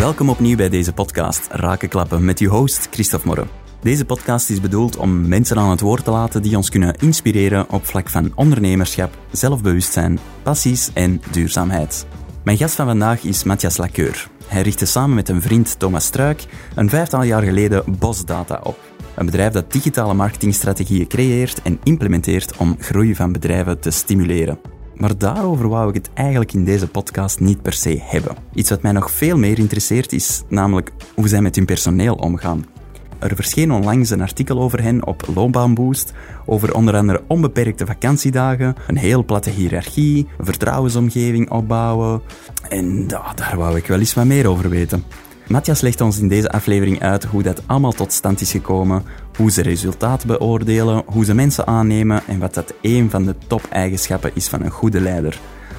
Welkom opnieuw bij deze podcast Rakenklappen met uw host Christophe Morre. Deze podcast is bedoeld om mensen aan het woord te laten die ons kunnen inspireren op vlak van ondernemerschap, zelfbewustzijn, passies en duurzaamheid. Mijn gast van vandaag is Matthias Laqueur. Hij richtte samen met een vriend Thomas Struik een vijftal jaar geleden Bosdata op. Een bedrijf dat digitale marketingstrategieën creëert en implementeert om groei van bedrijven te stimuleren. Maar daarover wou ik het eigenlijk in deze podcast niet per se hebben. Iets wat mij nog veel meer interesseert is namelijk hoe zij met hun personeel omgaan. Er verscheen onlangs een artikel over hen op Loonbaanboost, over onder andere onbeperkte vakantiedagen, een heel platte hiërarchie, een vertrouwensomgeving opbouwen. En daar wou ik wel eens wat meer over weten. Matthias legt ons in deze aflevering uit hoe dat allemaal tot stand is gekomen, hoe ze resultaten beoordelen, hoe ze mensen aannemen en wat dat een van de top-eigenschappen is van een goede leider.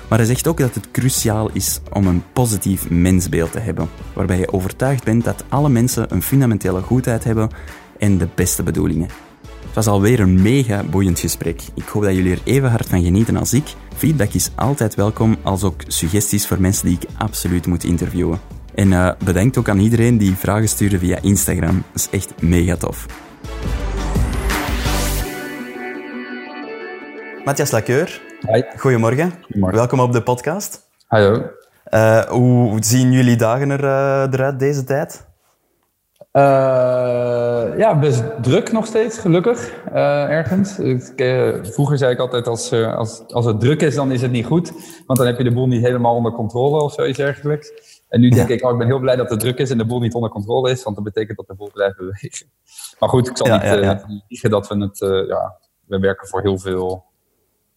Maar hij zegt ook dat het cruciaal is om een positief mensbeeld te hebben, waarbij je overtuigd bent dat alle mensen een fundamentele goedheid hebben en de beste bedoelingen. Het was alweer een mega boeiend gesprek. Ik hoop dat jullie er even hard van genieten als ik. Feedback is altijd welkom, als ook suggesties voor mensen die ik absoluut moet interviewen. En uh, bedankt ook aan iedereen die vragen stuurde via Instagram. Dat is echt mega tof. Matthias Laqueur. Hi. Goedemorgen. Goedemorgen. Welkom op de podcast. Hallo. Uh, hoe zien jullie dagen er, uh, eruit deze tijd? Uh, ja, best druk nog steeds, gelukkig, ergens. Ik, vroeger zei ik altijd, als, als, als het druk is, dan is het niet goed. Want dan heb je de boel niet helemaal onder controle of zoiets dergelijks. En nu denk ik, oh, ik ben heel blij dat het druk is en de boel niet onder controle is, want dat betekent dat de boel blijft bewegen. Maar goed, ik zal Ja, niet ja, eh, liegen dat we het, eh, ja, we werken voor heel veel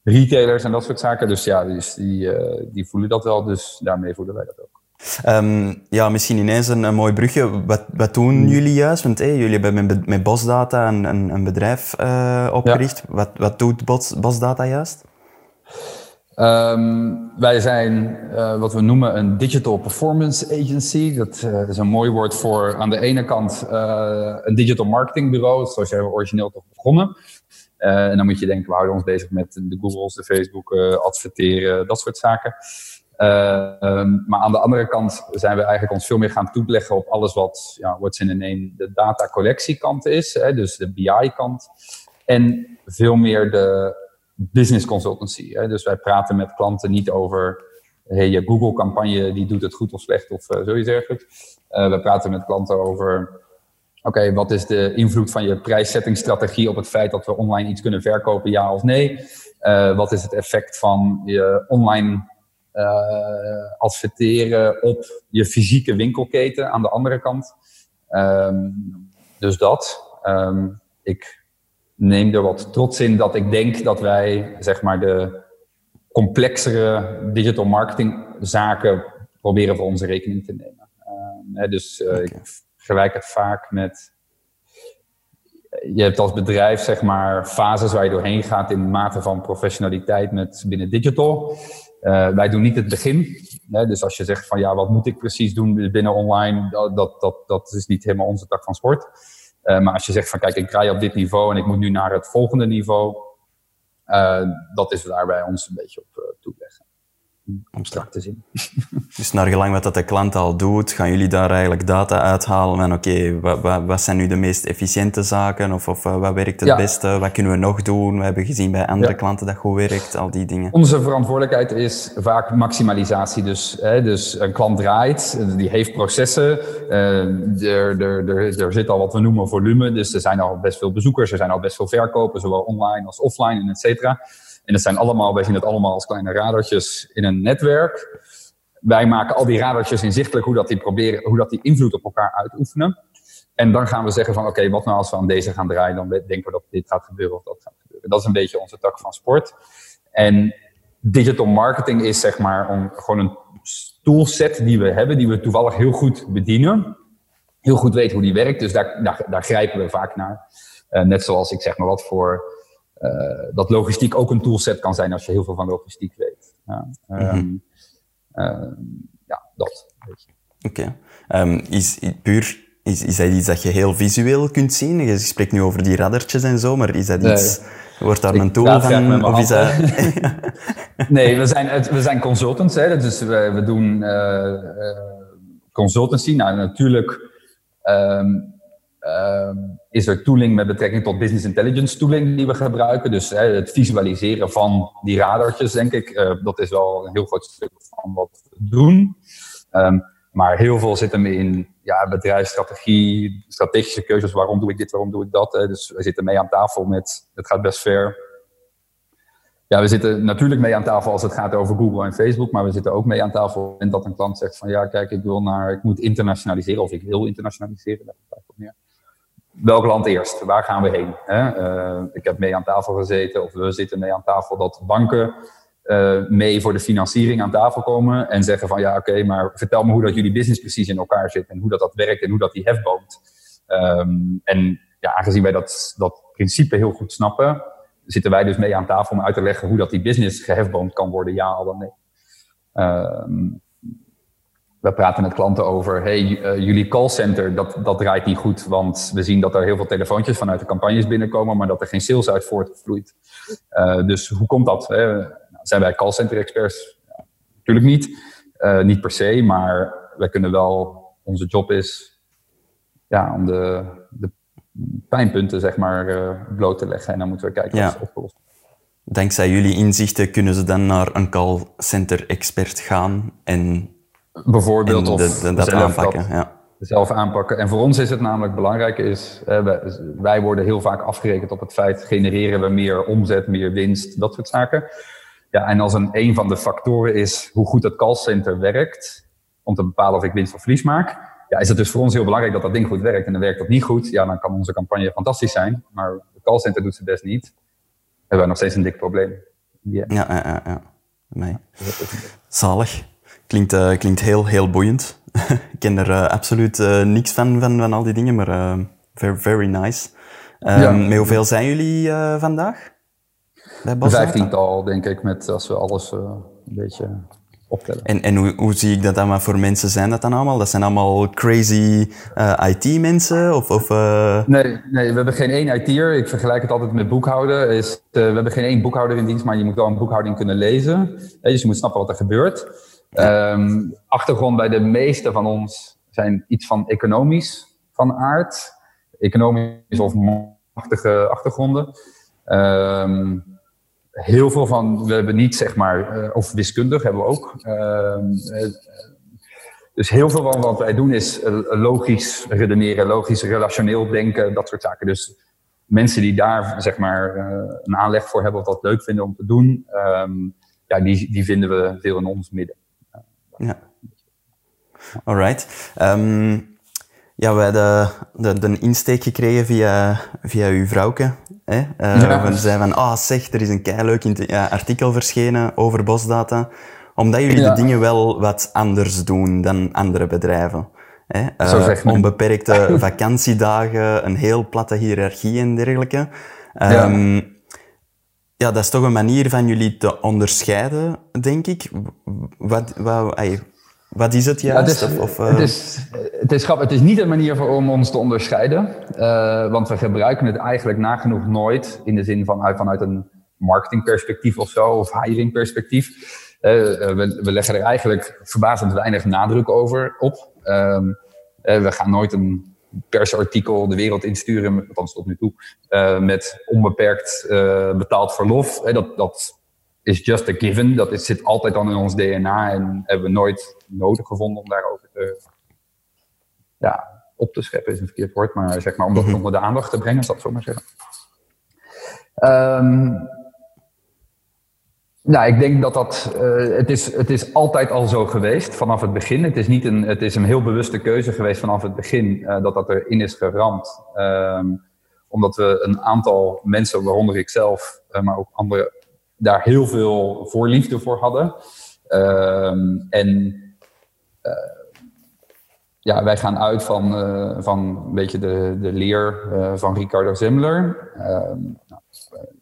retailers en dat soort zaken. Dus ja, dus die, eh, die voelen dat wel, dus daarmee voelen wij dat ook. Ehm, ja, misschien ineens een, een mooi brugje. Wat, wat doen jullie juist? Want hey, jullie hebben met, met Bosdata een, een, een bedrijf opgericht. Wat, wat doet Bos, Bosdata juist? Ehm, wij zijn eh, wat we noemen een digital performance agency. Dat eh, is een mooi woord voor aan de ene kant eh, een digital marketing bureau, zoals jij origineel toch begonnen. En dan moet je denken, we houden ons bezig met de Googles, de Facebook, adverteren, dat soort zaken. Ehm, maar aan de andere kant zijn we eigenlijk ons veel meer gaan toeleggen op alles wat, ja, what's in the name, de data collectiekant is. Hè, dus de BI-kant. En veel meer de business consultancy. Hè? Dus wij praten met klanten niet over hey, je Google-campagne die doet het goed of slecht of uh, zoiets dergelijks. Uh, we praten met klanten over oké, wat is de invloed van je prijszettingsstrategie op het feit dat we online iets kunnen verkopen, ja of nee? Uh, wat is het effect van je online adverteren op je fysieke winkelketen aan de andere kant? Um, dus dat. Um, ik neem er wat trots in dat ik denk dat wij zeg maar de complexere digital marketing zaken proberen voor onze rekening te nemen. Uh, hè, dus uh, okay. ik vergelijk het vaak met je hebt als bedrijf zeg maar fases waar je doorheen gaat in mate van professionaliteit met binnen digital. Uh, wij doen niet het begin. Hè? Dus als je zegt van ja, wat moet ik precies doen binnen online, dat, dat, dat, dat is niet helemaal onze tak van sport. Uh, maar als je zegt van kijk, ik draai op dit niveau en ik moet nu naar het volgende niveau, uh, dat is waar wij ons een beetje op toeleggen. Om strak te zien. Dus naar gelang wat dat de klant al doet, gaan jullie daar eigenlijk data uithalen van oké, okay, wat, wat, wat, zijn nu de meest efficiënte zaken of, of wat werkt het ja. beste, wat kunnen we nog doen? We hebben gezien bij andere ja. klanten dat goed werkt, al die dingen. Onze verantwoordelijkheid is vaak maximalisatie. Dus, hè, dus een klant draait, die heeft processen, uh, er, er, er, er zit al wat we noemen volume, dus er zijn al best veel bezoekers, er zijn al best veel verkopen, zowel online als offline en et cetera. En dat zijn allemaal, wij zien het allemaal als kleine radartjes in een netwerk. Wij maken al die radartjes inzichtelijk hoe dat die proberen, hoe dat die invloed op elkaar uitoefenen. En dan gaan we zeggen van oké, wat nou als we aan deze gaan draaien, dan denken we dat dit gaat gebeuren of dat gaat gebeuren. Dat is een beetje onze tak van sport. En digital marketing is zeg maar om, gewoon een toolset die we hebben, die we toevallig heel goed bedienen. Heel goed weten hoe die werkt, dus daar, daar, grijpen we vaak naar. Uh, net zoals ik zeg maar wat voor dat logistiek ook een toolset kan zijn als je heel veel van logistiek weet. Ja, um, mm-hmm. uh, ja dat. Oké. Okay. Um, is, puur, is, is dat iets dat je heel visueel kunt zien? Je spreekt nu over die radartjes en zo, maar is dat iets... Nee. Wordt daar een tool van? Of is dat... nee, we zijn, we zijn consultants. Hè, dus we, we doen uh, consultancy. Nou, natuurlijk ehm, ehm, is er tooling met betrekking tot business intelligence tooling die we gebruiken. Dus het visualiseren van die radartjes, denk ik, uh, dat is wel een heel groot stuk van wat we doen. Um, maar heel veel zit hem in ja, bedrijfsstrategie, strategische keuzes. Waarom doe ik dit, waarom doe ik dat? Hè? Dus we zitten mee aan tafel met, het gaat best ver. Ja, we zitten natuurlijk mee aan tafel als het gaat over Google en Facebook, maar we zitten ook mee aan tafel en dat een klant zegt van ja, kijk, ik wil naar, ik moet internationaliseren of ik wil internationaliseren. Daar. Welk land eerst? Waar gaan we heen? Hè? Uh, ik heb mee aan tafel gezeten, of we zitten mee aan tafel dat banken uh, mee voor de financiering aan tafel komen en zeggen van ja, oké, maar vertel me hoe dat jullie business precies in elkaar zit en hoe dat, dat werkt en hoe dat die hefboomt. Um, en ja, aangezien wij dat, dat principe heel goed snappen, zitten wij dus mee aan tafel om uit te leggen hoe dat die business gehefboomd kan worden, ja al dan nee. Um, we praten met klanten over, hey, uh, jullie callcenter, dat, dat draait niet goed, want we zien dat er heel veel telefoontjes vanuit de campagnes binnenkomen, maar dat er geen sales uit voortvloeit. Uh, dus hoe komt dat? Hè? zijn wij callcenter experts? Ja, natuurlijk niet. Uh, niet per se, maar wij kunnen wel, onze job is ja, om de, de pijnpunten zeg maar bloot te leggen. En dan moeten we kijken ja. wat ze oplossen. Dankzij jullie inzichten kunnen ze dan naar een callcenter expert gaan en bijvoorbeeld de, de, dat aanpakken. Dat, ja. Zelf aanpakken. En voor ons is het namelijk belangrijk, is, wij, wij worden heel vaak afgerekend op het feit, genereren we meer omzet, meer winst, dat soort zaken. Ja, en als een, een van de factoren is hoe goed het callcenter werkt, om te bepalen of ik winst of verlies maak, ja, is het dus voor ons heel belangrijk dat dat ding goed werkt. En dan werkt dat niet goed, ja, dan kan onze campagne fantastisch zijn, maar het callcenter doet ze best niet. Hebben wij nog steeds een dik probleem. Yeah. Ja, ja, ja. ja. Nee. Zalig. Klinkt, uh, klinkt heel, heel boeiend. ik ken er uh, absoluut uh, niks van, van, van al die dingen, maar very, very nice. Um, ja. Met hoeveel zijn jullie vandaag? Een vijftiental, denk ik, met, als we alles een beetje optellen. En, en hoe, hoe zie ik dat dan? Wat voor mensen zijn dat dan allemaal? Dat zijn allemaal crazy IT-mensen? Of, of, nee, nee, we hebben geen één IT'er. Ik vergelijk het altijd met boekhouden. Is, we hebben geen één boekhouder in dienst, maar je moet wel een boekhouding kunnen lezen. dus je moet snappen wat er gebeurt. Um, achtergrond bij de meeste van ons zijn iets van economisch van aard. Economisch of machtige achtergronden. Um, heel veel van, we hebben niet zeg maar, uh, of wiskundig hebben we ook. Uh, dus heel veel van wat wij doen is uh, logisch redeneren, logisch relationeel denken, dat soort zaken. Dus mensen die daar zeg maar een aanleg voor hebben of dat leuk vinden om te doen, ja, die, die vinden we veel in ons midden. Ja. Alright. Um, ja, we hadden de, de, insteek gekregen via, via uw vrouwke. Hè? Uh, ja. We zeiden van, ah oh, zeg, er is een leuk ja, artikel verschenen over bosdata. Omdat jullie ja. de dingen wel wat anders doen dan andere bedrijven. Hè? Uh, onbeperkte vakantiedagen, een heel platte hiërarchie en dergelijke. Um, ja. Ja. dat is toch een manier van jullie te onderscheiden, denk ik. Wat, wat, wat is het juist? Ja, het, is, of, uh... het, is, het, is, het is niet een manier voor, om ons te onderscheiden. Uh, want we gebruiken het eigenlijk nagenoeg nooit in de zin van vanuit een marketingperspectief of zo, of hiringperspectief. Uh, we, we, leggen er eigenlijk verbazend weinig nadruk over op. Um, we gaan nooit een persartikel de wereld insturen, althans tot nu toe, met onbeperkt betaald verlof. dat, dat is just a given. Dat is, zit altijd dan in ons DNA en hebben we nooit nodig gevonden om daarover te, ja, op te scheppen, is een verkeerd woord, maar zeg maar om dat mhm. onder de aandacht te brengen, dat zo maar zeggen. Um, nou, ik denk dat dat, uh, het, is, het is altijd al zo geweest vanaf het begin. Het is, niet een, het is een heel bewuste keuze geweest vanaf het begin uh, dat dat erin is geramd. Um, omdat we een aantal mensen, waaronder ik zelf, uh, maar ook andere daar heel veel voorliefde voor hadden. Ehm, en ja, wij gaan uit van, van een beetje de, de leer van Ricardo Zimler. Ehm, nou,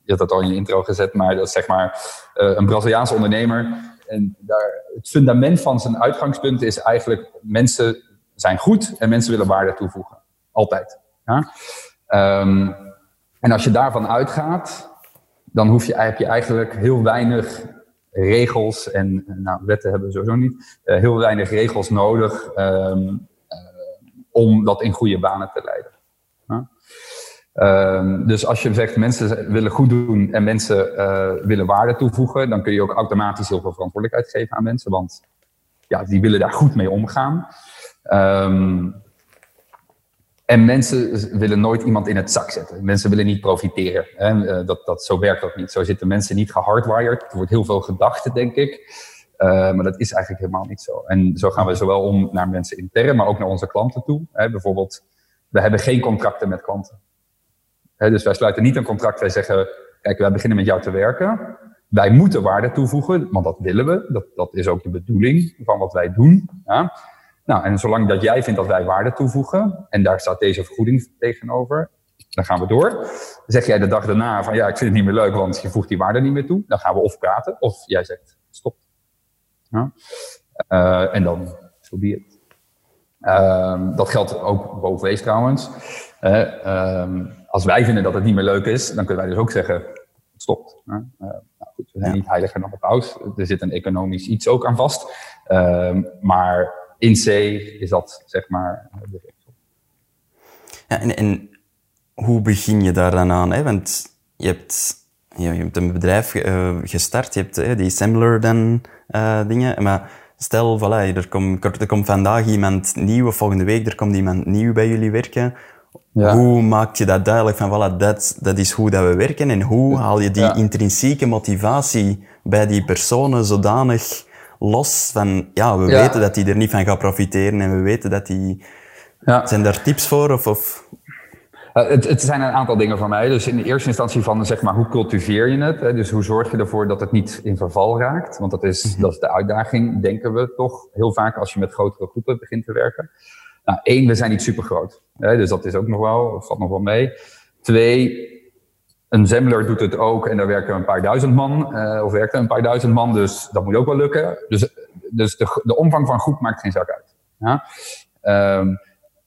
je had dat al in je intro gezet, maar dat zeg maar een Braziliaanse ondernemer. En daar, het fundament van zijn uitgangspunt is eigenlijk mensen zijn goed en mensen willen waarde toevoegen. Altijd. Ja? Um, en als je daarvan uitgaat, dan hoef je, heb je eigenlijk heel weinig regels en nou, wetten hebben we sowieso niet. heel weinig regels nodig ehm, om dat in goede banen te leiden. Um, dus als je zegt mensen willen goed doen en mensen uh, willen waarde toevoegen, dan kun je ook automatisch heel veel verantwoordelijkheid geven aan mensen, want ja, die willen daar goed mee omgaan. Um, en mensen willen nooit iemand in het zak zetten. Mensen willen niet profiteren. Hè? Eh, dat, dat, zo werkt dat niet. Zo zitten mensen niet gehardwired. Er wordt heel veel gedacht, denk ik. Uh, maar dat is eigenlijk helemaal niet zo. En zo gaan we zowel om naar mensen intern, maar ook naar onze klanten toe. Hè? Bijvoorbeeld, we hebben geen contracten met klanten dus wij sluiten niet een contract. Wij zeggen, kijk, wij beginnen met jou te werken. Wij moeten waarde toevoegen, want dat willen we. Dat, dat is ook de bedoeling van wat wij doen. Ja. Nou, en zolang dat jij vindt dat wij waarde toevoegen, en daar staat deze vergoeding tegenover, dan gaan we door. Zeg jij de dag daarna van ja, ik vind het niet meer leuk, want je voegt die waarde niet meer toe. Dan gaan we of praten, of jij zegt stop. Ja. Uh, en dan, so be it. Dat geldt ook bovenwees trouwens. Uh, als wij vinden dat het niet meer leuk is, dan kunnen wij dus ook zeggen, stopt. Uh, nou goed, we zijn niet heiliger dan de paus. Er zit een economisch iets ook aan vast. Uh, maar in C is dat, zeg maar, de regel. Ja, en, en, hoe begin je daar dan aan? Hè? Want je hebt, je hebt een bedrijf uh, gestart, je hebt uh, die Assembler dan uh, dingen, maar stel, voilà, er, komt, er komt vandaag iemand nieuw, of volgende week er komt iemand nieuw bij jullie werken. Ja. Hoe maak je dat duidelijk van, voilà, dat, dat is hoe dat we werken en hoe haal je die intrinsieke motivatie bij die personen zodanig los van, ja, we weten dat die er niet van gaat profiteren en we weten dat die... Zijn daar tips voor of... of? Uh, het, het, zijn een aantal dingen voor mij. Dus in de eerste instantie van, zeg maar, hoe cultiveer je het? Hè? Dus hoe zorg je ervoor dat het niet in verval raakt? Want dat is, mhm. dat is de uitdaging, denken we toch, heel vaak als je met grotere groepen begint te werken. Nou, we zijn niet super groot. Hè, dus dat is ook nog wel, valt nog wel mee. Twee, een Zemmler doet het ook en daar werken een paar duizend man, uh, of werken een paar duizend man, dus dat moet ook wel lukken. Dus, dus de, de omvang van groep maakt geen zak uit. Ja? Um,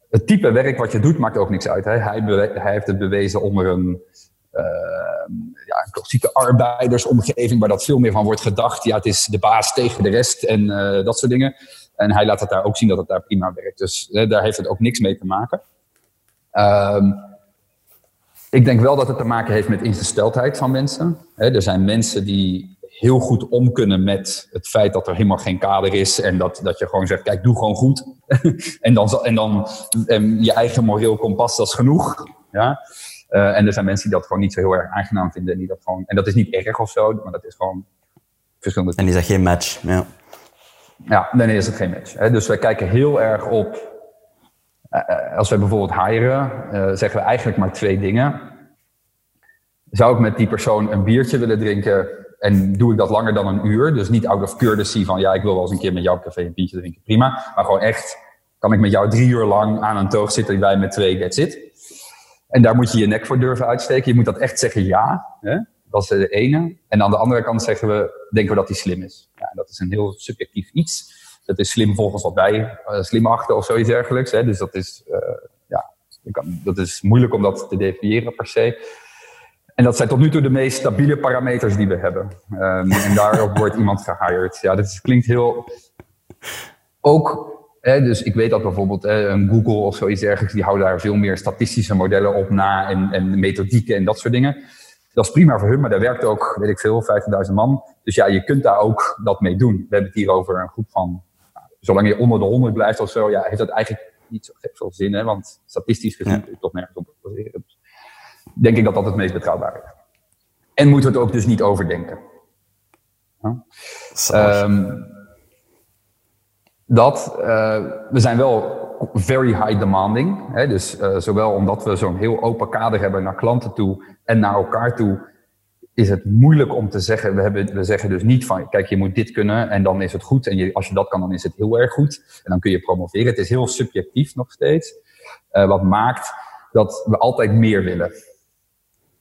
het type werk wat je doet maakt ook niks uit. Hè? Hij, hij, heeft het bewezen onder een, uh, ja, klassieke arbeidersomgeving waar dat veel meer van wordt gedacht. Ja, het is de baas tegen de rest en uh, dat soort dingen. En hij laat het daar ook zien dat het daar prima werkt. Dus hè, daar heeft het ook niks mee te maken. Um, ik denk wel dat het te maken heeft met ingesteldheid van mensen. er zijn mensen die heel goed om kunnen met het feit dat er helemaal geen kader is. En dat, dat je gewoon zegt, kijk, doe gewoon goed. en dan, en dan en je eigen moreel kompas, dat is genoeg. Ja? Uh, en er zijn mensen die dat gewoon niet zo heel erg aangenaam vinden. En, dat, gewoon, en dat is niet erg of zo, maar dat is gewoon verschillende... En die zegt geen match, ja. Ja, dan is het geen match. Hè? Dus wij kijken heel erg op. Uh, als we bijvoorbeeld hiren, uh, zeggen we eigenlijk maar twee dingen. Zou ik met die persoon een biertje willen drinken en doe ik dat langer dan een uur? Dus niet out of courtesy van ja, ik wil wel eens een keer met jou café een biertje drinken, prima. Maar gewoon echt, kan ik met jou drie uur lang aan een toog zitten, wij met twee, that's it. En daar moet je je nek voor durven uitsteken. Je moet dat echt zeggen ja. Hè? Dat is de ene. En aan de andere kant zeggen we, denken we dat hij slim is. Ja, dat is een heel subjectief iets. Dat is slim volgens wat wij uh, slim achten of zoiets dergelijks. Hè. Dus dat is, uh, ja, dat is moeilijk om dat te definiëren per se. En dat zijn tot nu toe de meest stabiele parameters die we hebben. Um, en daarop wordt iemand gehired. Ja, dat klinkt heel. Ook Hè, dus ik weet dat bijvoorbeeld hè, een Google of zoiets dergelijks, die houden daar veel meer statistische modellen op na en, en methodieken en dat soort dingen. Dat is prima voor hun, maar daar werkt ook, weet ik veel, 50.000 man. Dus ja, je kunt daar ook dat mee doen. We hebben het hier over een groep van, nou, zolang je onder de 100 blijft of zo, ja, heeft dat eigenlijk niet zo veel zin, hè, want statistisch gezien kun je toch nergens op baseren. Dus denk ik dat dat het meest betrouwbaar is. En moeten we het ook dus niet overdenken. Um, dat, uh, we zijn wel very high demanding. Hè? Dus uh, zowel omdat we zo'n heel open kader hebben naar klanten toe en naar elkaar toe, is het moeilijk om te zeggen. We, hebben, we zeggen dus niet van, kijk, je moet dit kunnen en dan is het goed. En je, als je dat kan, dan is het heel erg goed. En dan kun je promoveren. Het is heel subjectief nog steeds. Uh, wat maakt dat we altijd meer willen.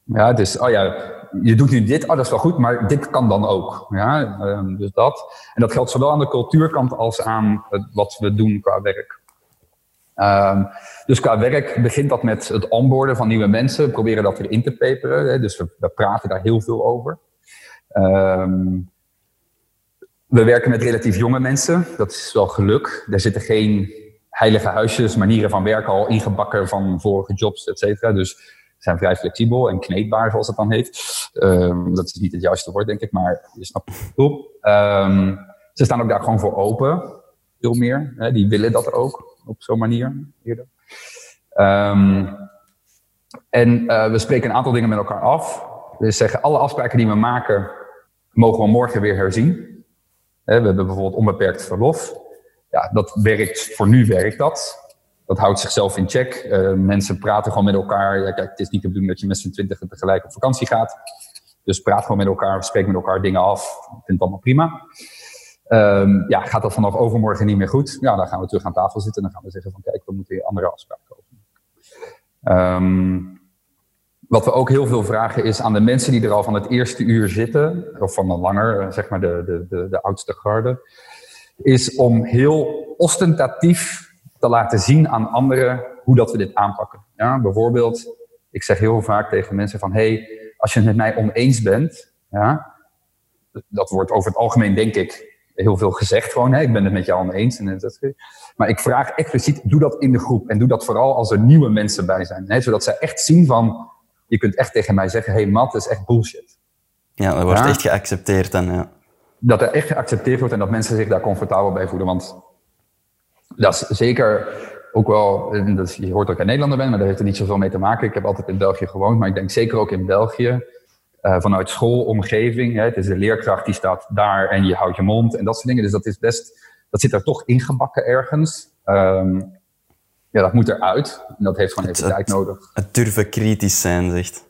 Ja, dus, oh ja, je doet nu dit, oh, dat is wel goed, maar dit kan dan ook. Ja, um, dus dat. En dat geldt zowel aan de cultuurkant als aan wat we doen qua werk. Um, dus qua werk begint dat met het onboarden van nieuwe mensen. We proberen dat erin te peperen. Hè, dus we, praten daar heel veel over. Um, we werken met relatief jonge mensen. Dat is wel geluk. Er zitten geen heilige huisjes, manieren van werken al ingebakken van vorige jobs, et cetera. Dus zijn vrij flexibel en kneedbaar, zoals het dan heet. Um, dat is niet het juiste woord, denk ik, maar je snapt het goed. Ze staan ook daar gewoon voor open, veel meer. Hè, die willen dat ook op zo'n manier. Um, en uh, we spreken een aantal dingen met elkaar af. We zeggen, alle afspraken die we maken, mogen we morgen weer herzien. We hebben bijvoorbeeld onbeperkt verlof. Ja, dat werkt, voor nu werkt dat. Dat houdt zichzelf in check. Uh, mensen praten gewoon met elkaar. Ja, kijk, het is niet de bedoeling dat je met z'n twintig tegelijk op vakantie gaat. Dus praat gewoon met elkaar, spreek met elkaar dingen af. Ik vind het allemaal prima. Um, ja, gaat dat vanaf overmorgen niet meer goed? Ja, dan gaan we terug aan tafel zitten en dan gaan we zeggen van kijk, we moeten hier andere afspraken over. Um, wat we ook heel veel vragen is aan de mensen die er al van het eerste uur zitten, of van langer, eh, zeg maar de, de, de, de oudste garde, is om heel ostentatief te laten zien aan anderen hoe dat we dit aanpakken. Ja, bijvoorbeeld, ik zeg heel vaak tegen mensen van, hey, als je het met mij oneens bent, ja, dat wordt over het algemeen denk ik heel veel gezegd gewoon, hè, ik ben het met jou oneens. En dat, maar ik vraag expliciet, doe dat in de groep. En doe dat vooral als er nieuwe mensen bij zijn. Hè, zodat zij echt zien van, je kunt echt tegen mij zeggen, hey Matt, dat is echt bullshit. Ja, dat wordt echt geaccepteerd dan, ja. Dat er echt geaccepteerd wordt en dat mensen zich daar comfortabel bij voelen. Want dat is zeker ook wel, dat je hoort dat ik een Nederlander ben, maar daar heeft er niet zoveel mee te maken. Ik heb altijd in België gewoond, maar ik denk zeker ook in België, uh, vanuit schoolomgeving. Hè, het is de leerkracht die staat daar en je houdt je mond en dat soort dingen. Dus dat is best, dat zit er toch ingebakken ergens. Um, ja, dat moet eruit. En dat heeft gewoon even tijd nodig. Het durven kritisch zijn, zegt.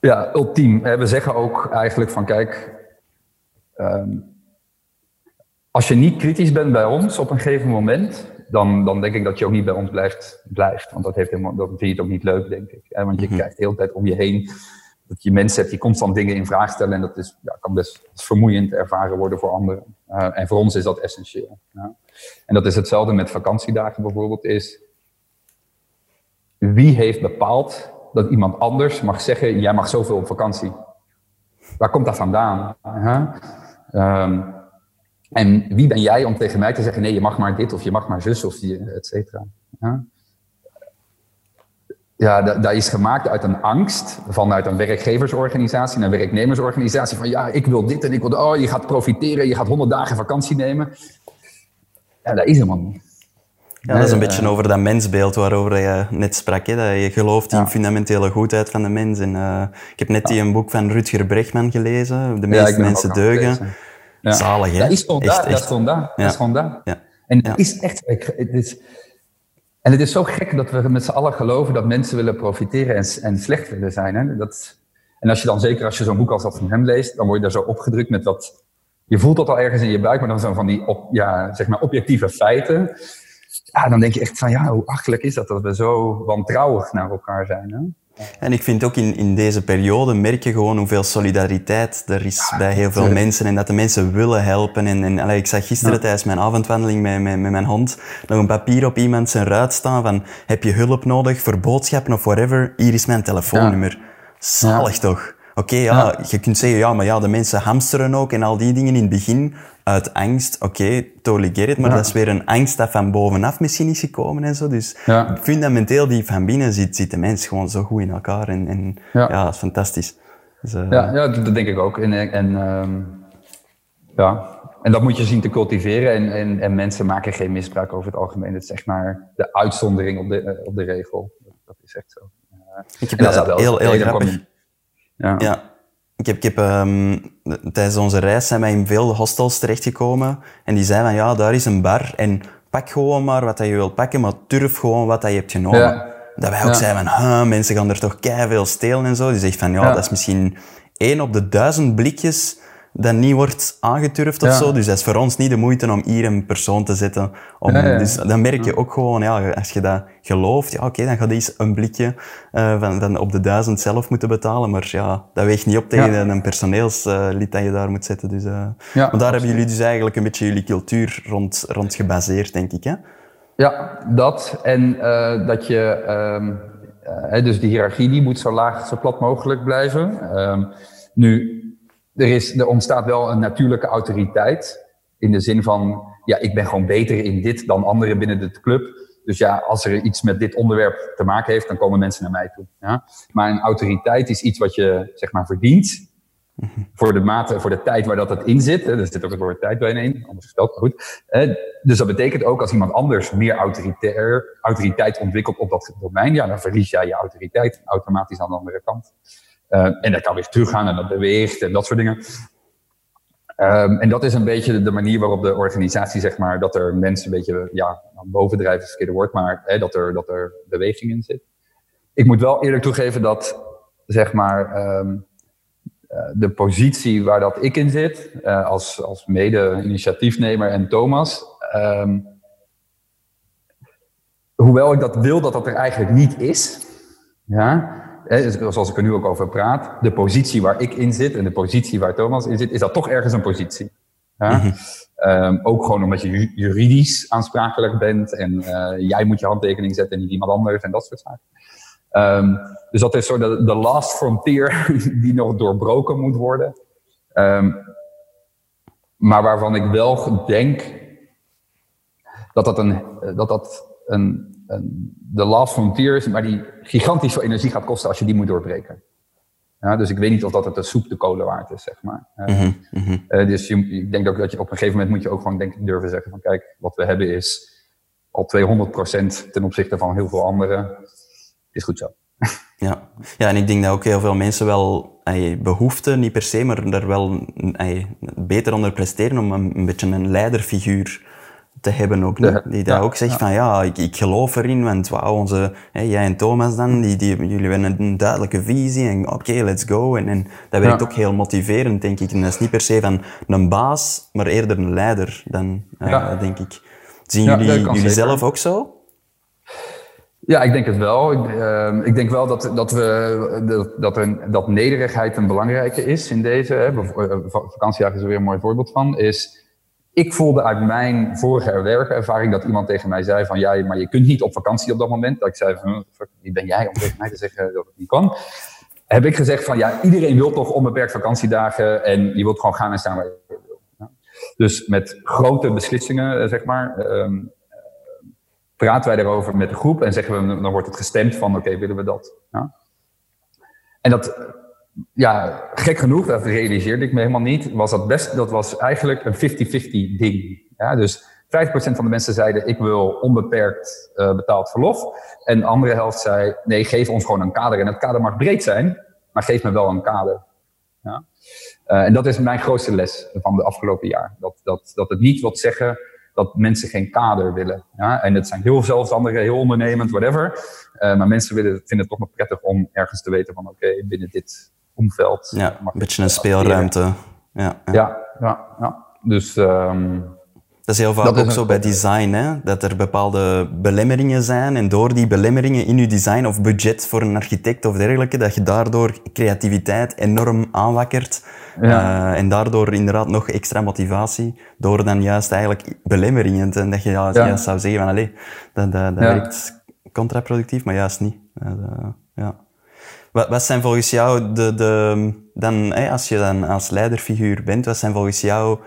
Ja, ultiem. We zeggen ook eigenlijk van kijk, um, als je niet kritisch bent bij ons op een gegeven moment, dan, dan denk ik dat je ook niet bij ons blijft. blijft. Want dat, heeft helemaal, dat vind je het ook niet leuk, denk ik. Want je mm krijgt de hele tijd om je heen dat je mensen hebt die constant dingen in vraag stellen. En dat is, ja, kan best vermoeiend ervaren worden voor anderen. Uh, en voor ons is dat essentieel. Ja. En dat is hetzelfde met vakantiedagen bijvoorbeeld. Is, wie heeft bepaald dat iemand anders mag zeggen, jij mag zoveel op vakantie? Waar komt dat vandaan? Um, en wie ben jij om tegen mij te zeggen, nee, je mag maar dit of je mag maar zus of je, et cetera. Ja, dat, is gemaakt uit een angst vanuit een werkgeversorganisatie een werknemersorganisatie. Van ja, ik wil dit en ik wil, oh, je gaat profiteren, je gaat honderd dagen vakantie nemen. Ja, dat is helemaal niet. Ja, dat is een beetje over dat mensbeeld waarover je net sprak. Hè? Dat je gelooft in fundamentele goedheid van de mens. En, uh, ik heb net die een boek van Rutger Brechtman gelezen, De meeste mensen deugen. Ja. Zalig, hè? Dat is gewoon daar, dat is gewoon daar. Dat is gewoon daar. En het is echt... Het is, en het is zo gek dat we met z'n allen geloven dat mensen willen profiteren en, en slecht willen zijn. Hè? Dat, en als je dan, zeker als je zo'n boek als dat van hem leest, dan word je daar zo opgedrukt met wat... Je voelt dat al ergens in je buik, maar dan zo van die op, ja, zeg maar objectieve feiten ja, dan denk je echt van ja, hoe achtelijk is dat dat we zo wantrouwig naar elkaar zijn. Hè? En ik vind ook in, in deze periode merk je gewoon hoeveel solidariteit er is bij heel veel mensen en dat de mensen willen helpen. En, en allee, ik zag gisteren tijdens mijn avondwandeling met, met, met mijn hond nog een papier op iemand zijn ruit staan van heb je hulp nodig voor boodschappen of whatever, hier is mijn telefoonnummer. Zalig toch? Oké, ja, je kunt zeggen, ja, maar ja, de mensen hamsteren ook en al die dingen in het begin uit angst. Oké, okay, totally get it, maar dat is weer een angst dat van bovenaf misschien is gekomen en zo. Dus ja. fundamenteel die van binnen zit, zit de mens gewoon zo goed in elkaar en, en ja. dat is fantastisch. Dus, uh... ja, ja, dat denk ik ook. En, en, um, ja. en dat moet je zien te cultiveren en, en, en mensen maken geen misbruik over het algemeen. Het is zeg maar de uitzondering op de, uh, op de regel. Dat is echt zo. Ik heb dat wel heel, heel grappig. Ja. ja. Ik heb, ik heb um, tijdens onze reis zijn wij in veel hostels terechtgekomen. En die zeiden van, ja, daar is een bar. En pak gewoon maar wat je wilt pakken, maar durf gewoon wat je hebt genomen. Ja. Dat wij ook ja. zeiden van, mensen gaan er toch veel stelen en zo. Die zegt van, ja, dat is misschien één op de duizend blikjes dat niet wordt aangeturfd of zo. Dus dat is voor ons niet de moeite om hier een persoon te zetten. Om, Dus dan merk je ook gewoon, ja, als je dat gelooft, ja, oké, okay, dan gaat eens een blikje uh, van, op de duizend zelf moeten betalen. Maar ja, dat weegt niet op tegen een personeelslid dat je daar moet zetten. Dus, uh, maar daar hebben jullie dus eigenlijk een beetje jullie cultuur rond, rond gebaseerd, denk ik, hè? Ja, dat. En uh, dat je... Um, dus de hiërarchie die moet zo laag, zo plat mogelijk blijven. Um, nu, er, is, er ontstaat wel een natuurlijke autoriteit. in de zin van, ja, ik ben gewoon beter in dit dan anderen binnen de club. Dus ja, als er iets met dit onderwerp te maken heeft, dan komen mensen naar mij toe. Ja? Maar een autoriteit is iets wat je, zeg maar, verdient. Voor de mate, voor de tijd waar dat het in zit. Er zit ook het woord tijd bij in, anders gesteld, maar goed. Dus dat betekent ook als iemand anders meer autoritair, autoriteit ontwikkelt op dat domein, ja, dan verlies jij je autoriteit automatisch aan de andere kant. Uh, en dat kan weer teruggaan en dat beweegt en dat soort dingen. Um, en dat is een beetje de manier waarop de organisatie, zeg maar, dat er mensen een beetje, ja, bovendrijven is het verkeerde woord, maar hè, dat, er, dat er beweging in zit. Ik moet wel eerlijk toegeven dat, zeg maar, um, uh, de positie waar dat ik in zit, uh, als, als mede-initiatiefnemer en Thomas, um, hoewel ik dat wil dat dat er eigenlijk niet is, ja, zoals ik er nu ook over praat, de positie waar ik in zit en de positie waar Thomas in zit, is dat toch ergens een positie. Ja? Mm -hmm. um, ook gewoon omdat je juridisch aansprakelijk bent en uh, jij moet je handtekening zetten en niet iemand anders en dat soort zaken. Um, dus dat is zo de, de last frontier die nog doorbroken moet worden. Um, maar waarvan ik wel denk dat dat een, dat dat een de last frontier maar die gigantisch veel energie gaat kosten als je die moet doorbreken. Ja, dus ik weet niet of dat het de soep de kolen waard is, zeg maar. Uh, mm-hmm. uh, dus je, ik denk ook dat je op een gegeven moment moet je ook gewoon denk durven zeggen van kijk, wat we hebben is al 200% ten opzichte van heel veel anderen. Is goed zo. Ja. ja, en ik denk dat ook heel veel mensen wel ay, behoefte, niet per se, maar er wel ay, beter onder presteren om een, een beetje een leiderfiguur te hebben ook. Niet? Die daar ook zegt van ja, ik, ik geloof erin, want wauw, onze, hè, jij en Thomas dan, die, die, jullie hebben een duidelijke visie en oké, okay, let's go. En, en dat werkt ook heel motiverend, denk ik. En dat is niet per se van een baas, maar eerder een leider dan, uh, denk ik. Zien jullie, jullie zelf ook zo? Ja, ik denk het wel. Ik, uh, ik denk wel dat, dat, we, dat, dat, een, dat nederigheid een belangrijke is in deze. Hè. Vakantiejaar is er weer een mooi voorbeeld van. Is ik voelde uit mijn vorige werkervaring dat iemand tegen mij zei van ja, maar je kunt niet op vakantie op dat moment. Dat ik zei van wie ben jij om tegen mij te zeggen dat het niet kan. Heb ik gezegd van ja, iedereen wil toch onbeperkt vakantiedagen en je wilt gewoon gaan en staan waar je. Dus met grote beslissingen, eh, zeg maar, um, praten wij erover met de groep en zeggen we, dan wordt het gestemd van oké, willen we dat. Ja. En dat ja, gek genoeg, dat realiseerde ik me helemaal niet, was dat best, dat was eigenlijk een 50-50 ding. Ja, dus 50% van de mensen zeiden, ik wil onbeperkt uh, betaald verlof. En de andere helft zei, nee, geef ons gewoon een kader. En het kader mag breed zijn, maar geef me wel een kader. Ja? Uh, en dat is mijn grootste les van de afgelopen jaar. Dat, dat, dat het niet wil zeggen dat mensen geen kader willen. Ja? En het zijn heel zelfstandigen, heel ondernemend, whatever. Uh, maar mensen willen, vinden het toch nog prettig om ergens te weten van, oké, binnen dit omveld. Ja, een beetje een speelruimte. Ja, ja, ja. ja, ja. Dus... Um, dat is heel vaak ook zo bij design, hè? dat er bepaalde belemmeringen zijn en door die belemmeringen in je design of budget voor een architect of dergelijke, dat je daardoor creativiteit enorm aanwakkert ja. uh, en daardoor inderdaad nog extra motivatie door dan juist eigenlijk belemmeringen en dat je ja, ja. juist zou zeggen van allee, dat, dat, dat werkt contraproductief, maar juist niet. Uh, ja. Wat, wat zijn volgens jou de, de dan, hè, als je dan als leiderfiguur bent, wat zijn volgens jou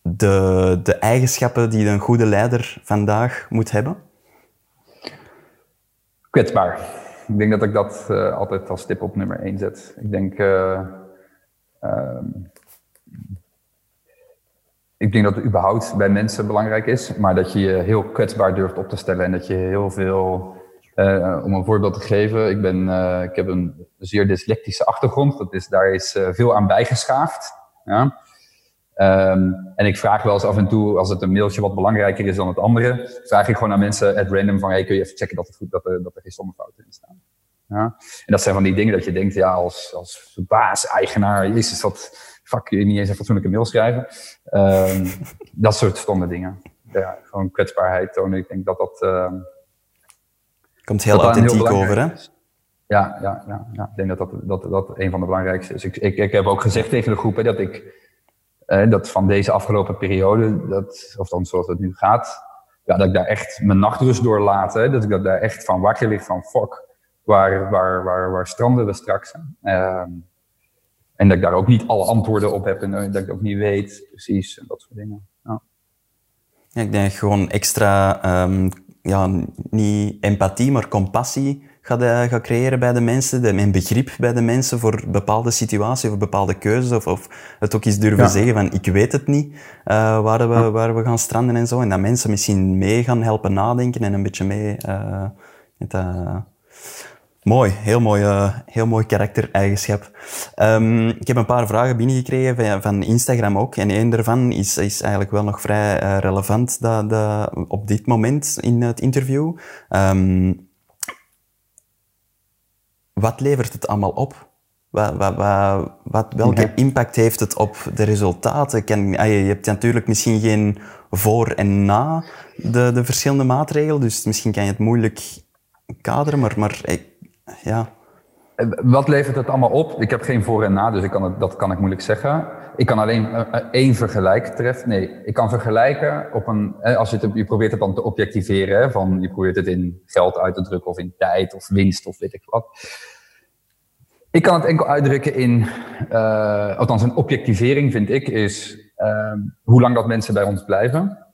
de, de eigenschappen die een goede leider vandaag moet hebben? Kwetsbaar. Ik denk dat ik dat uh, altijd als tip op nummer 1 zet. Ik denk, uh, um, ik denk dat het überhaupt bij mensen belangrijk is, maar dat je je heel kwetsbaar durft op te stellen en dat je heel veel uh, om een voorbeeld te geven, ik, ben, uh, ik heb een zeer dyslectische achtergrond. Dat is, daar is uh, veel aan bijgeschaafd. Ja. Um, en ik vraag wel eens af en toe, als het een mailtje wat belangrijker is dan het andere, vraag ik gewoon aan mensen at random van, kun je even checken dat, het goed, dat, er, dat er geen in staan. Ja. En dat zijn van die dingen dat je denkt, ja, als, als baas, eigenaar, jezus, dat fuck, je niet eens een fatsoenlijke mail schrijven. Um, dat soort stomme dingen. Ja, gewoon kwetsbaarheid tonen. Ik denk dat dat... Komt heel authentiek over, hè? Ja, ja, ja, ja, ik denk dat dat, dat dat een van de belangrijkste is. Ik, ik, ik heb ook gezegd tegen de groep hè, dat ik eh, dat van deze afgelopen periode, dat, of dan zoals het nu gaat, ja, dat ik daar echt mijn nachtrust door laat. Hè, dat ik dat daar echt van wakker lig van fuck, waar, waar, waar, waar stranden we straks? Uh, en dat ik daar ook niet alle antwoorden op heb en dat ik ook niet weet precies en dat soort dingen. Ja. Ja, ik denk gewoon extra, um, ja, niet empathie, maar compassie gaat, uh, gaat creëren bij de mensen, de, en begrip bij de mensen voor bepaalde situaties of bepaalde keuzes, of, of het ook eens durven zeggen van ik weet het niet, uh, waar, we, waar we gaan stranden en zo. En dat mensen misschien mee gaan helpen nadenken en een beetje mee... Uh, het, Mooi, heel mooi, uh, heel mooi karaktereigenschap. Um, ik heb een paar vragen binnengekregen van, van Instagram ook. En één daarvan is, is eigenlijk wel nog vrij uh, relevant dat, dat, op dit moment in het interview. Um, wat levert het allemaal op? Wat, wat, wat, welke impact heeft het op de resultaten? Kan, ah, je hebt natuurlijk misschien geen voor en na de, de verschillende maatregelen, dus misschien kan je het moeilijk kaderen, maar, maar ja. Eh, wat levert het allemaal op? Ik heb geen voor en na, dus ik kan dat kan ik moeilijk zeggen. Ik kan alleen uh, één vergelijk treffen. Nee, ik kan vergelijken op een. Als je, het, je probeert het dan te objectiveren, van je probeert het in geld uit te drukken of in tijd of winst of weet ik wat. Ik kan het enkel uitdrukken in, uh, althans een objectivering vind ik, is uh, hoe lang dat mensen bij ons blijven.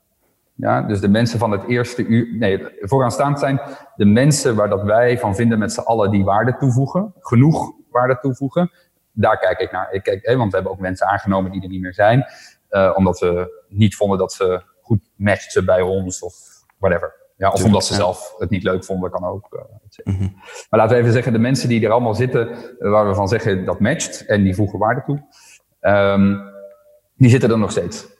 Ja, dus de mensen van het eerste uur, nee, vooraanstaand zijn de mensen waar dat wij van vinden met z'n allen die waarde toevoegen, genoeg waarde toevoegen. Daar kijk ik naar. Ik kijk, hè, want we hebben ook mensen aangenomen die er niet meer zijn, uh, omdat we niet vonden dat ze goed matchten bij ons of whatever. Ja, of omdat ze zelf het niet leuk vonden, kan ook. Uh, mm -hmm. Maar laten we even zeggen, de mensen die er allemaal zitten, waar we van zeggen dat matcht en die voegen waarde toe, um, die zitten er nog steeds.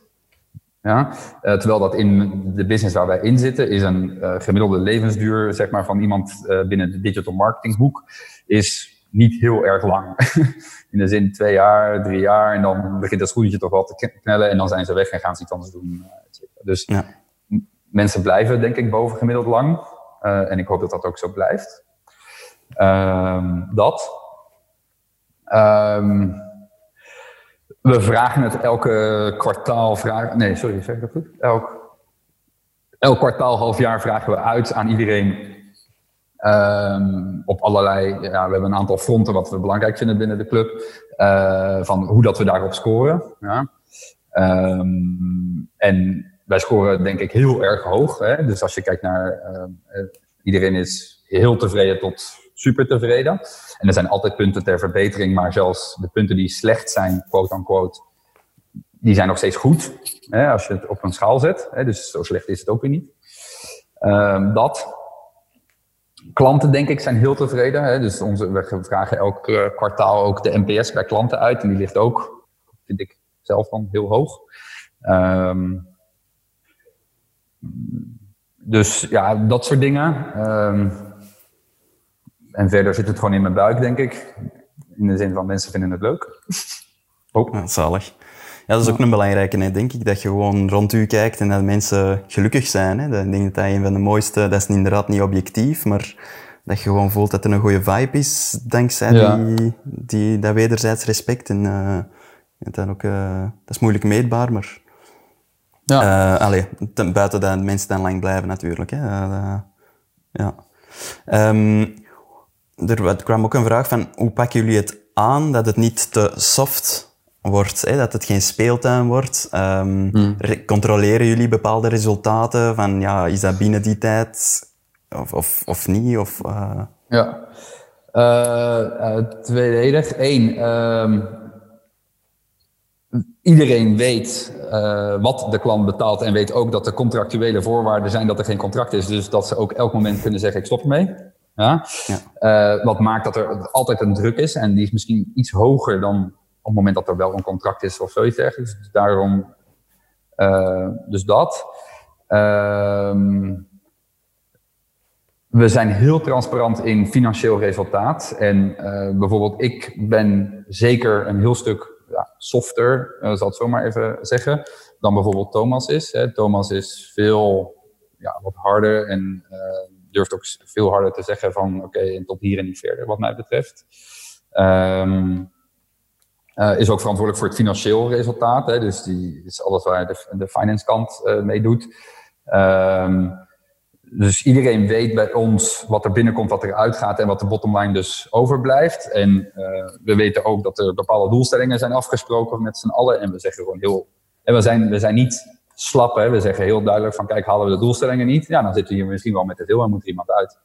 Ja? Uh, terwijl dat in de business waar wij in zitten, is een uh, gemiddelde levensduur zeg maar, van iemand uh, binnen de digital marketinghoek, is niet heel erg lang. in de zin twee jaar, drie jaar, en dan begint dat schoentje toch wel te knellen en dan zijn ze weg en gaan ze iets anders doen. Dus ja. mensen blijven denk ik boven gemiddeld lang. en ik hoop dat dat ook zo blijft. Ehm, dat. Um, we vragen het elke kwartaal. Vragen, nee, sorry, zeg ik dat goed? Elk, elk kwartaal, half jaar vragen we uit aan iedereen. Um, op allerlei. Ja, we hebben een aantal fronten wat we belangrijk vinden binnen de club. Uh, van hoe dat we daarop scoren. Ja. Um, en wij scoren denk ik heel erg hoog. Hè? Dus als je kijkt naar. Uh, iedereen is heel tevreden tot super tevreden. En er zijn altijd punten ter verbetering, maar zelfs de punten die slecht zijn, quote unquote, die zijn nog steeds goed. Hè, als je het op een schaal zet. Hè, dus zo slecht is het ook weer niet. Um, dat. Klanten, denk ik, zijn heel tevreden. Hè, dus onze, we vragen elk uh, kwartaal ook de NPS bij klanten uit. En die ligt ook, vind ik zelf dan, heel hoog. Um, dus ja, dat soort dingen. Um, en verder zit het gewoon in mijn buik, denk ik. In de zin van mensen vinden het leuk. Ook. Ja, zalig. Ja, dat is ook een belangrijke, hè, denk ik, dat je gewoon rond u kijkt en dat mensen gelukkig zijn. Hè. Ik denk dat dat een van de mooiste, dat is inderdaad niet objectief, maar dat je gewoon voelt dat er een goede vibe is, dankzij die, die, dat wederzijds respect. En uh, dat, ook, uh, dat is moeilijk meetbaar, maar... Ja. Uh, allee, buiten dat mensen dan lang blijven natuurlijk. Hè. ja. Um, er kwam ook een vraag van hoe pakken jullie het aan dat het niet te soft wordt, hè? dat het geen speeltuin wordt. Um, Controleren jullie bepaalde resultaten van ja, is dat binnen die tijd of, of, of niet? Of, uh... Ja, uh, uh, tweeledig. Eén, um, iedereen weet wat de klant betaalt en weet ook dat er contractuele voorwaarden zijn dat er geen contract is. Dus dat ze ook elk moment kunnen zeggen ik stop ermee. Ja? Uh, wat maakt dat er altijd een druk is. En die is misschien iets hoger dan op het moment dat er wel een contract is of zoiets dergelijks. Dus daarom, uh, dus dat. Ehm, we zijn heel transparant in financieel resultaat. En uh, bijvoorbeeld, ik ben zeker een heel stuk ja, softer, uh, zal het zo maar even zeggen, dan bijvoorbeeld Thomas is. Hè. Thomas is veel ja, wat harder en durft ook veel harder te zeggen van oké, okay, tot hier en niet verder wat mij betreft. Um, uh, is ook verantwoordelijk voor het financieel resultaat. Hè, dus die is alles waar de, de finance kant uh, mee doet. Um, dus iedereen weet bij ons wat er binnenkomt, wat er uitgaat en wat de bottomline dus overblijft. En uh, we weten ook dat er bepaalde doelstellingen zijn afgesproken met z'n allen. En we zeggen gewoon heel. En we zijn, we zijn niet slap. Hè? We zeggen heel duidelijk van kijk, halen we de doelstellingen niet? Ja, dan zitten we hier misschien wel met het heel en moet er iemand uit.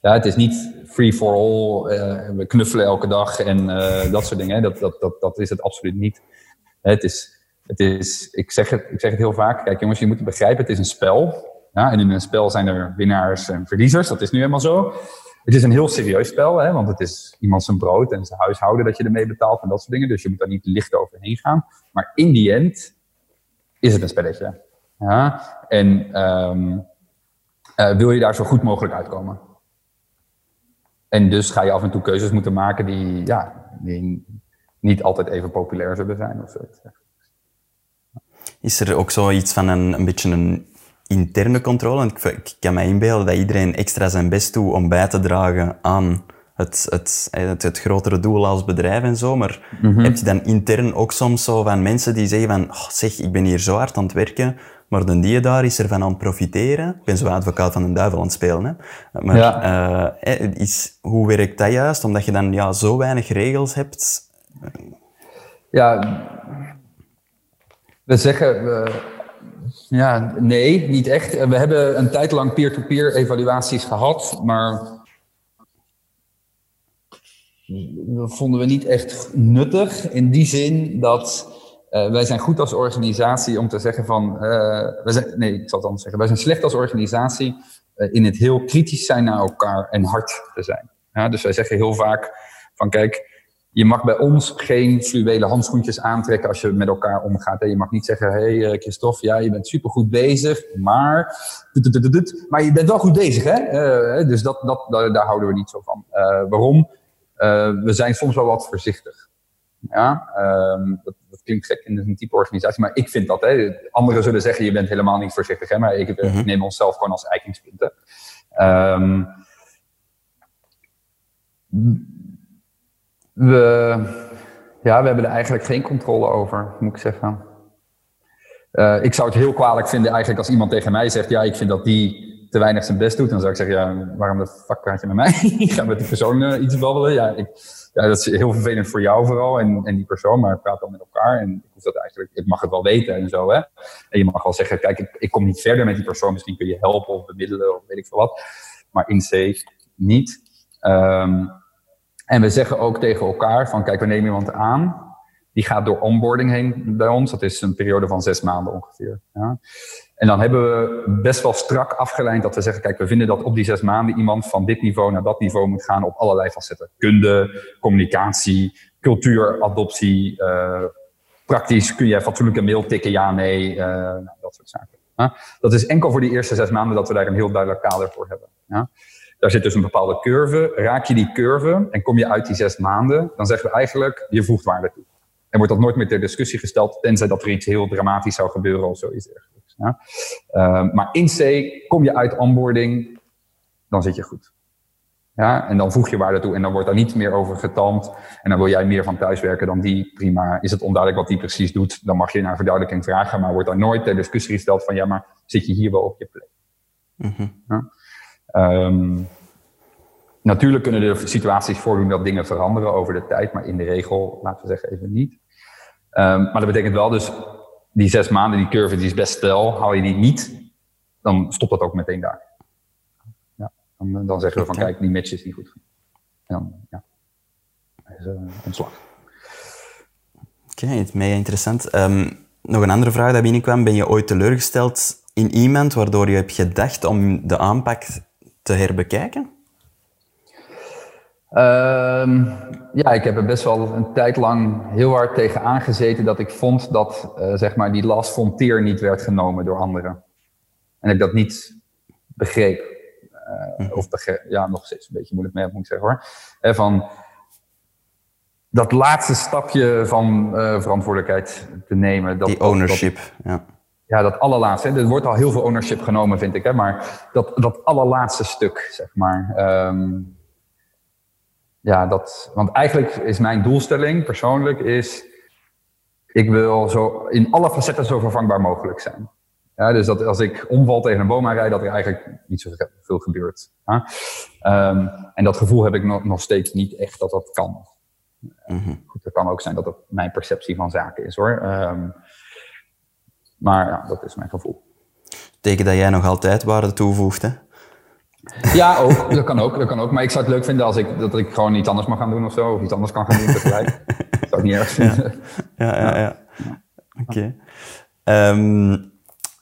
Ja, het is niet free for all, uh, we knuffelen elke dag en uh, dat soort dingen. Dat, dat, dat, dat is het absoluut niet. Het is, het is ik, zeg het, ik zeg het heel vaak, kijk jongens, je moet begrijpen, het is een spel. Ja, en in een spel zijn er winnaars en verliezers, dat is nu helemaal zo. Het is een heel serieus spel, hè, want het is iemand zijn brood en zijn huishouden dat je ermee betaalt en dat soort dingen. Dus je moet daar niet licht overheen gaan. Maar in die end is het een spelletje. Ja? En um, uh, wil je daar zo goed mogelijk uitkomen. En dus ga je af en toe keuzes moeten maken die, ja, die niet altijd even populair zullen zijn of zoiets. Is er ook zoiets van een, een beetje een interne controle? Ik, ik kan me inbeelden dat iedereen extra zijn best doet om bij te dragen aan het, het, het, het, grotere doel als bedrijf en zo. Maar mm -hmm. heb je dan intern ook soms zo van mensen die zeggen van, oh, zeg, ik ben hier zo hard aan het werken, maar de die daar is ervan aan het profiteren. Ik ben zo advocaat van de duivel aan het spelen. Hè. Maar ja. uh, is, hoe werkt dat juist? Omdat je dan ja, zo weinig regels hebt. Ja, we zeggen... Uh, ja, nee, niet echt. We hebben een tijd lang peer-to-peer -peer evaluaties gehad, maar vonden we niet echt nuttig. In die zin dat uh, wij zijn goed als organisatie om te zeggen van, uh, wij zijn, nee, ik zal het anders zeggen, wij zijn slecht als organisatie uh, in het heel kritisch zijn naar elkaar en hard te zijn. Ja, dus wij zeggen heel vaak van, kijk, je mag bij ons geen fluwelen handschoentjes aantrekken als je met elkaar omgaat. Je mag niet zeggen, hé hey, Christophe, ja, je bent supergoed bezig, maar... Maar je bent wel goed bezig, hè? dus dat, dat, daar, houden we niet zo van. waarom? We zijn soms wel wat voorzichtig. Ja, um, dat, dat, klinkt gek in een type organisatie, maar ik vind dat. Hè. Anderen zullen zeggen, je bent helemaal niet voorzichtig, hè, maar ik, mm -hmm. neem onszelf gewoon als eikingspunten. Um, we, ja, we hebben er eigenlijk geen controle over, moet ik zeggen. Uh, ik zou het heel kwalijk vinden eigenlijk als iemand tegen mij zegt, ja, ik vind dat die te weinig zijn best doet, dan zou ik zeggen, ja, waarom de fuck praat je met mij? Ga met die persoon uh, iets babbelen? Ja, ik, ja, dat is heel vervelend voor jou vooral en, en die persoon, maar praat dan met elkaar. En ik hoef dat eigenlijk, ik mag het wel weten en zo, hè. En je mag wel zeggen, kijk, ik, ik kom niet verder met die persoon, misschien kun je helpen of bemiddelen of weet ik veel wat. Maar in C niet. Um, en we zeggen ook tegen elkaar van, kijk, we nemen iemand aan die gaat door onboarding heen bij ons. Dat is een periode van zes maanden ongeveer. Ja. En dan hebben we best wel strak afgeleid dat we zeggen, kijk, we vinden dat op die zes maanden iemand van dit niveau naar dat niveau moet gaan op allerlei facetten. Kunde, communicatie, cultuur, adoptie, uh, praktisch kun je fatsoenlijke mail tikken, ja, nee, uh, nou, dat soort zaken. Ja. Dat is enkel voor die eerste zes maanden dat we daar een heel duidelijk kader voor hebben. Ja. Daar zit dus een bepaalde curve. Raak je die curve en kom je uit die zes maanden, dan zeggen we eigenlijk, je voegt waarde toe. En wordt dat nooit meer ter discussie gesteld, tenzij dat er iets heel dramatisch zou gebeuren of zoiets dergelijks. Ja? Uh, maar in C, kom je uit onboarding, dan zit je goed. Ja, en dan voeg je waarde toe en dan wordt daar niet meer over getalmd. En dan wil jij meer van thuiswerken dan die, prima. Is het onduidelijk wat die precies doet, dan mag je naar verduidelijking vragen. Maar wordt daar nooit ter discussie gesteld van, ja, maar zit je hier wel op je plek? Mm -hmm. ja? um, natuurlijk kunnen er situaties voordoen dat dingen veranderen over de tijd, maar in de regel, laten we zeggen, even niet. Um, maar dat betekent wel dus, die zes maanden, die curve, die is best stel. Haal je die niet, dan stopt dat ook meteen daar. Ja, dan, dan zeggen we van, kijk, die match is niet goed. En dan, ja, is uh, ontslag. Oké, okay, mega interessant. Um, nog een andere vraag die binnenkwam. Ben je ooit teleurgesteld in iemand waardoor je hebt gedacht om de aanpak te herbekijken? Um, ja, ik heb er best wel een tijd lang heel hard tegen aangezeten dat ik vond dat uh, zeg maar die last frontier niet werd genomen door anderen. En ik dat niet begreep. Uh, of begreep, ja, nog steeds een beetje moeilijk mee, moet ik zeggen hoor. He, van dat laatste stapje van uh, verantwoordelijkheid te nemen. Dat, die ownership, dat, ja. Ja, dat allerlaatste. Er wordt al heel veel ownership genomen, vind ik. Hè, maar dat, dat allerlaatste stuk, zeg maar. Um, ja, dat, want eigenlijk is mijn doelstelling persoonlijk is, ik wil zo in alle facetten zo vervangbaar mogelijk zijn. Ja, dus dat als ik omval tegen een boom rijd, dat er eigenlijk niet zo veel gebeurt. Ja? Um, en dat gevoel heb ik nog, nog steeds niet echt dat dat kan. Mm -hmm. Goed, het kan ook zijn dat dat mijn perceptie van zaken is hoor. Um, Maar ja, dat is mijn gevoel. Teken dat jij nog altijd waarde toevoegt, hè? Ja, ook. Dat kan ook. Dat kan ook. Maar ik zou het leuk vinden als ik, dat ik gewoon iets anders mag gaan doen of zo. Of iets anders kan gaan doen tegelijk. dat zou ik niet erg vinden. Ja, ja, ja. Oké. Ehm,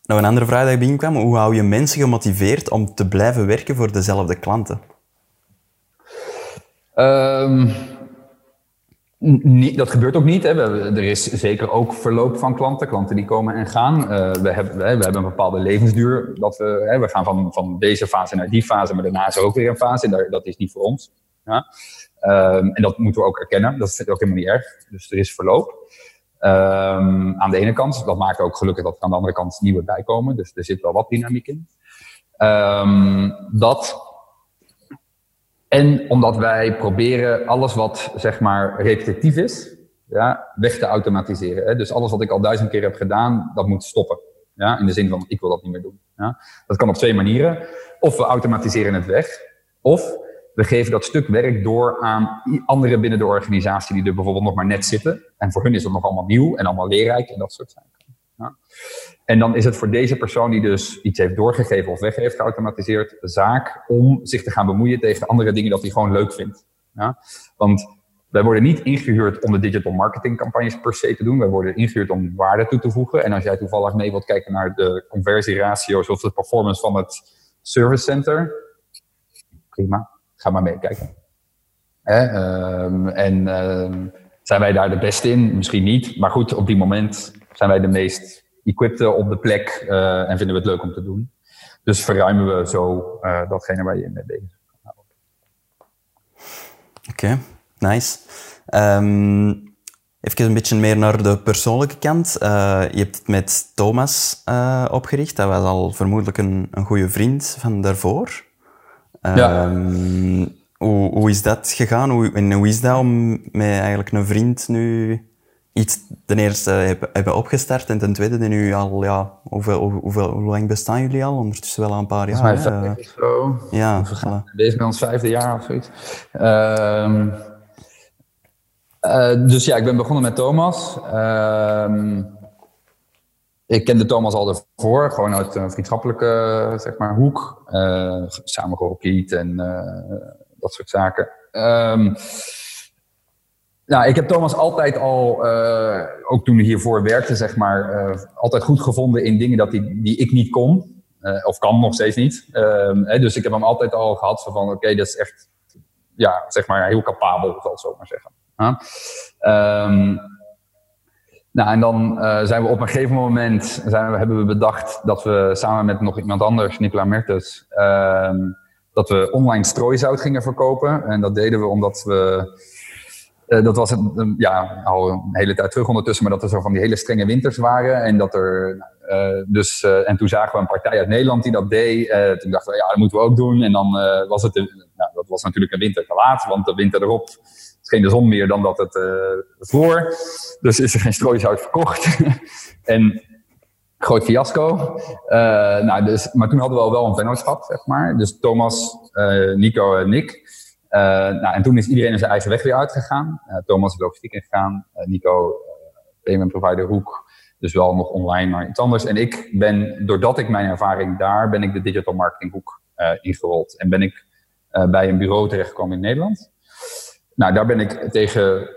nog een andere vraag die binnenkwam. Hoe hou je mensen gemotiveerd om te blijven werken voor dezelfde klanten? Um, dat gebeurt ook niet. Hè. Er is zeker ook verloop van klanten. Klanten die komen en gaan. Uh, we, hebben, we, hebben een bepaalde levensduur. Dat we, hè, we gaan van, van deze fase naar die fase, maar daarna is er ook weer een fase. Dat is niet voor ons. Ja. Um, en dat moeten we ook erkennen. Dat ik ook helemaal niet erg. Dus er is verloop. Um, aan de ene kant. Dat maakt ook gelukkig dat er aan de andere kant nieuwe bijkomen. Dus er zit wel wat dynamiek in. dat en omdat wij proberen alles wat zeg maar repetitief is, ja, weg te automatiseren. Hè? Dus alles wat ik al duizend keer heb gedaan, dat moet stoppen. Ja? In de zin van, ik wil dat niet meer doen. Ja? Dat kan op twee manieren. Of we automatiseren het weg, of we geven dat stuk werk door aan anderen binnen de organisatie die er bijvoorbeeld nog maar net zitten. En voor hun is dat nog allemaal nieuw en allemaal leerrijk en dat soort zaken. Ja. En dan is het voor deze persoon die dus iets heeft doorgegeven of weg heeft geautomatiseerd, zaak om zich te gaan bemoeien tegen andere dingen dat hij gewoon leuk vindt. Ja? Want wij worden niet ingehuurd om de digital marketing campagnes per se te doen. Wij worden ingehuurd om waarde toe te voegen. En als jij toevallig mee wilt kijken naar de conversieratio's of de performance van het service center, prima, ga maar meekijken. Um, en uh, zijn wij daar de beste in? Misschien niet. Maar goed, op die moment zijn wij de meest equipped op de plek uh, en vinden we het leuk om te doen. Dus verruimen we zo uh, datgene waar je mee bezig bent. Oké, okay, nice. Um, even een beetje meer naar de persoonlijke kant. Uh, je hebt het met Thomas opgericht. Dat was al vermoedelijk een, een goede vriend van daarvoor. Ja. Um, hoe, hoe is dat gegaan? Hoe, en hoe is dat om met eigenlijk een vriend nu iets ten eerste hebben, opgestart en ten tweede nu al, ja, hoeveel, hoeveel, hoe lang bestaan jullie al? Ondertussen wel al een paar jaar. Mij vijf zo. Ja, voilà. Deze bij ons vijfde jaar of zoiets. Uh, uh, dus ja, ik ben begonnen met Thomas. Uh, ik kende Thomas al ervoor, gewoon uit een vriendschappelijke zeg maar, hoek. Uh, samen gehockeyd en dat soort zaken. Um, nou, ik heb Thomas altijd al, uh, ook toen hij hiervoor werkte, zeg maar, uh, altijd goed gevonden in dingen dat die, die ik niet kon. Uh, of kan nog steeds niet. Ehm, hè, dus ik heb hem altijd al gehad van, oké, dat is echt, ja, zeg maar, heel capabel, zal ik zo maar zeggen. Um, nou, en dan zijn we op een gegeven moment, zijn we, hebben we bedacht dat we samen met nog iemand anders, Nicola Mertens, um, dat we online strooizout gingen verkopen. En dat deden we omdat we uh, dat was een, ja, al een hele tijd terug ondertussen, maar dat er zo van die hele strenge winters waren. En, dat er, uh, dus, uh, en toen zagen we een partij uit Nederland die dat deed. toen dachten we, ja, dat moeten we ook doen. En dan was het, nou, dat was natuurlijk een winter te laat, want de winter erop scheen de zon meer dan dat het voor. Dus is er geen strooisout verkocht. en groot fiasco. nou, dus, maar toen hadden we al wel een vennootschap, zeg maar. Dus Thomas, Nico en ik. Uh, nou, en toen is iedereen zijn eigen weg weer uitgegaan. Uh, Thomas is logistiek ingegaan. Uh, Nico, payment provider Hoek. Dus wel nog online, maar iets anders. En ik ben, doordat ik mijn ervaring daar, ben ik de digital marketing hoek ingerold. En ben ik bij een bureau terechtgekomen in Nederland. Nou, daar ben ik tegen een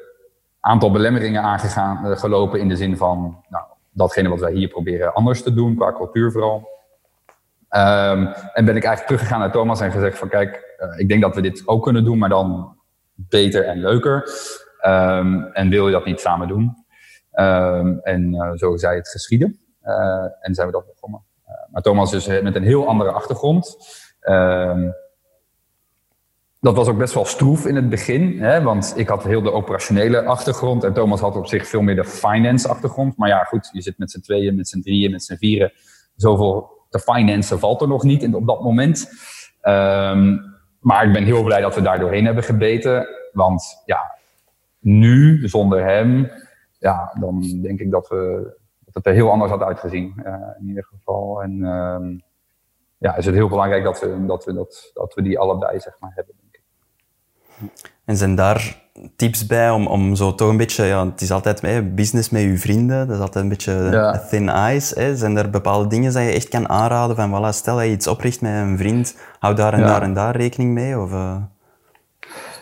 aantal belemmeringen aangegaan, gelopen in de zin van, nou, datgene wat wij hier proberen anders te doen, qua cultuur vooral. Um, en ben ik eigenlijk teruggegaan naar Thomas en gezegd van kijk, uh, ik denk dat we dit ook kunnen doen, maar dan beter en leuker. Um, en wil je dat niet samen doen? Um, en uh, zo zei het geschieden. Uh, en zijn we dat begonnen. maar Thomas is met een heel andere achtergrond. dat was ook best wel stroef in het begin, hè, want ik had heel de operationele achtergrond en Thomas had op zich veel meer de finance achtergrond. Maar ja, goed, je zit met z'n tweeën, met z'n drieën, met z'n vieren. Zoveel de finance valt er nog niet op dat moment. Um, maar ik ben heel blij dat we daar doorheen hebben gebeten. Want ja, nu, zonder hem, ja, dan denk ik dat, we, dat het er heel anders had uitgezien. Uh, in ieder geval. En um, ja, is het heel belangrijk dat we, dat, we dat, dat we die allebei zeg maar, hebben. Denk ik. En zijn daar tips bij om, om zo toch een beetje, ja, het is altijd hè, business met je vrienden, dat is altijd een beetje thin ice. Hè. Zijn er bepaalde dingen dat je echt kan aanraden van, voilà, stel dat je iets opricht met een vriend, hou daar en daar en daar rekening mee? Of, uh...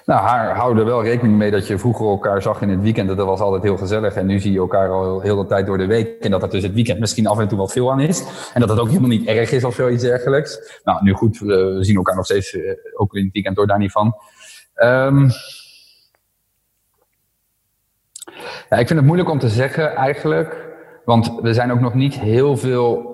Nou, haar, hou er wel rekening mee dat je vroeger elkaar zag in het weekend. Dat was altijd heel gezellig. En nu zie je elkaar al heel de tijd door de week. En dat er dus het weekend misschien af en toe wat veel aan is. En dat het ook helemaal niet erg is of zoiets dergelijks. Nou, nu goed, we zien elkaar nog steeds, eh, ook in het weekend door daar niet van. Um, ja, ik vind het moeilijk om te zeggen eigenlijk. Want we zijn ook nog niet heel veel.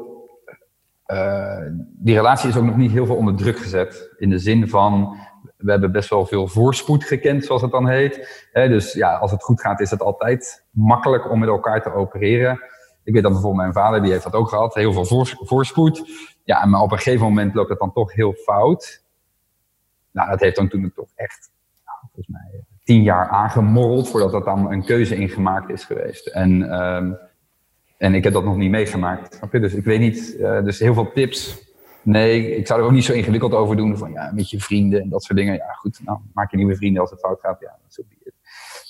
Uh, die relatie is ook nog niet heel veel onder druk gezet. In de zin van. We hebben best wel veel voorspoed gekend, zoals het dan heet. dus ja, als het goed gaat, is het altijd makkelijk om met elkaar te opereren. Ik weet dat bijvoorbeeld mijn vader, die heeft dat ook gehad. Heel veel voorspoed. Ja, maar op een gegeven moment loopt het dan toch heel fout. Nou, dat heeft dan toen toch echt, volgens mij, tien jaar aangemorreld voordat dat dan een keuze ingemaakt is geweest. En, um, en ik heb dat nog niet meegemaakt. Dus ik weet niet, uh, dus heel veel tips. Nee, ik zou er ook niet zo ingewikkeld over doen. Van ja, met je vrienden en dat soort dingen. Ja, goed, nou, maak je nieuwe vrienden als het fout gaat. Ja, zo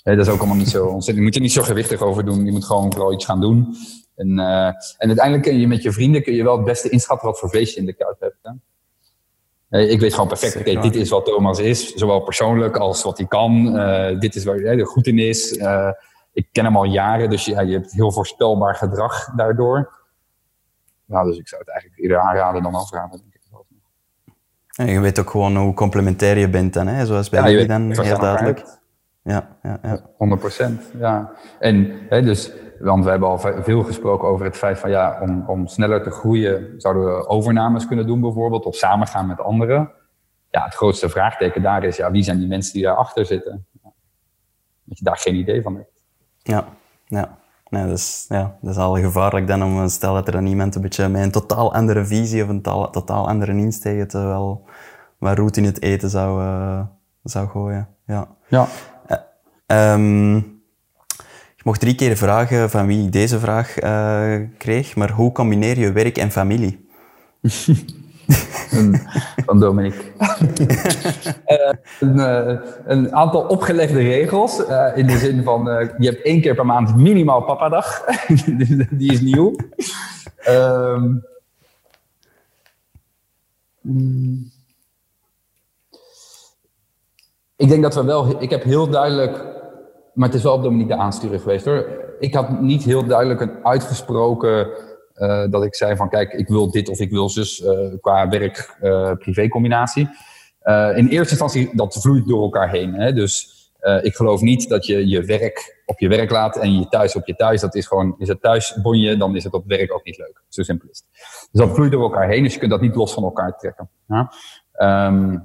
dat is ook allemaal niet zo ontzettend. Je moet er niet zo gewichtig over doen. Je moet gewoon wel iets gaan doen. En, uh, en uiteindelijk kun je met je vrienden kun je wel het beste inschatten wat voor feestje je in de kuip hebt. Hè? Ik weet gewoon perfect, oké, dit is wat Thomas is, zowel persoonlijk als wat hij kan. Uh, dit is waar hij goed in is. Uh, ik ken hem al jaren, dus ja, je hebt heel voorspelbaar gedrag daardoor. Nou, dus ik zou het eigenlijk eerder aanraden dan afraden, denk ik. En je weet ook gewoon hoe complementair je bent dan, hè? zoals bij ja, dan, heel duidelijk. Ja, ja, ja. 100 procent, ja. En hè, dus want we hebben al veel gesproken over het feit van ja, om, om sneller te groeien zouden we overnames kunnen doen bijvoorbeeld, of samengaan met anderen. Ja, het grootste vraagteken daar is, ja, wie zijn die mensen die daarachter zitten? Dat je daar geen idee van hebt. Ja, ja. Nee, dat, is, ja, dat is al gevaarlijk dan om stel dat er dan iemand een beetje met een totaal andere visie of een totaal, totaal andere insteek wel wat roet in het eten zou, uh, zou gooien. Ja. ja. Uh, um, mocht drie keer vragen van wie ik deze vraag uh, kreeg, maar hoe combineer je werk en familie? van Dominique. uh, een, uh, een, aantal opgelegde regels. in de zin van, je hebt één keer per maand minimaal papadag. Die is nieuw. Um, ik denk dat we wel... Ik heb heel duidelijk maar het is wel op Dominique de aansturing geweest hoor. Ik had niet heel duidelijk een uitgesproken uh, dat ik zei van kijk, ik wil dit of ik wil zus uh, qua werk-privé uh, combinatie. in eerste instantie, dat vloeit door elkaar heen. Hè? Dus ik geloof niet dat je je werk op je werk laat en je thuis op je thuis. Dat is gewoon, is het thuis bonje, dan is het op werk ook niet leuk. Zo simpel is het. Dus dat vloeit door elkaar heen, dus je kunt dat niet los van elkaar trekken. Ja? Um,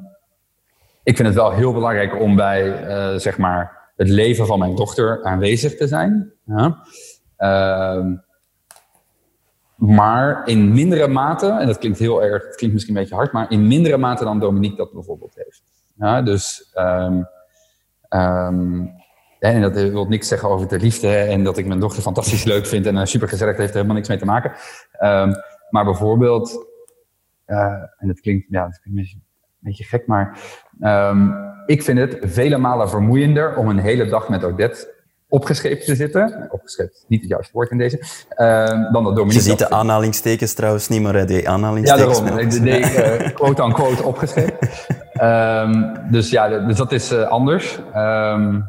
ik vind het wel heel belangrijk om bij, zeg maar, het leven van mijn dochter aanwezig te zijn. Ja. Uh, maar in mindere mate, en dat klinkt heel erg, het klinkt misschien een beetje hard, maar in mindere mate dan Dominique dat bijvoorbeeld heeft. Ja, dus, um, um, en dat wil niks zeggen over de liefde en dat ik mijn dochter fantastisch leuk vind en super gezellig, heeft er helemaal niks mee te maken. Maar bijvoorbeeld, uh, en dat klinkt, ja, dat klinkt een beetje gek, maar ik vind het vele malen vermoeiender om een hele dag met Odette opgeschreven te zitten. Opgeschreven niet het juiste woord in deze. Uh, dan dat Dominique. Je ziet de aanhalingstekens trouwens niet, maar die aanhalingstekens. Ja, daarom. De, de, uh, quote-unquote opgeschreven. um, dus ja, dus dat is uh, anders. Um,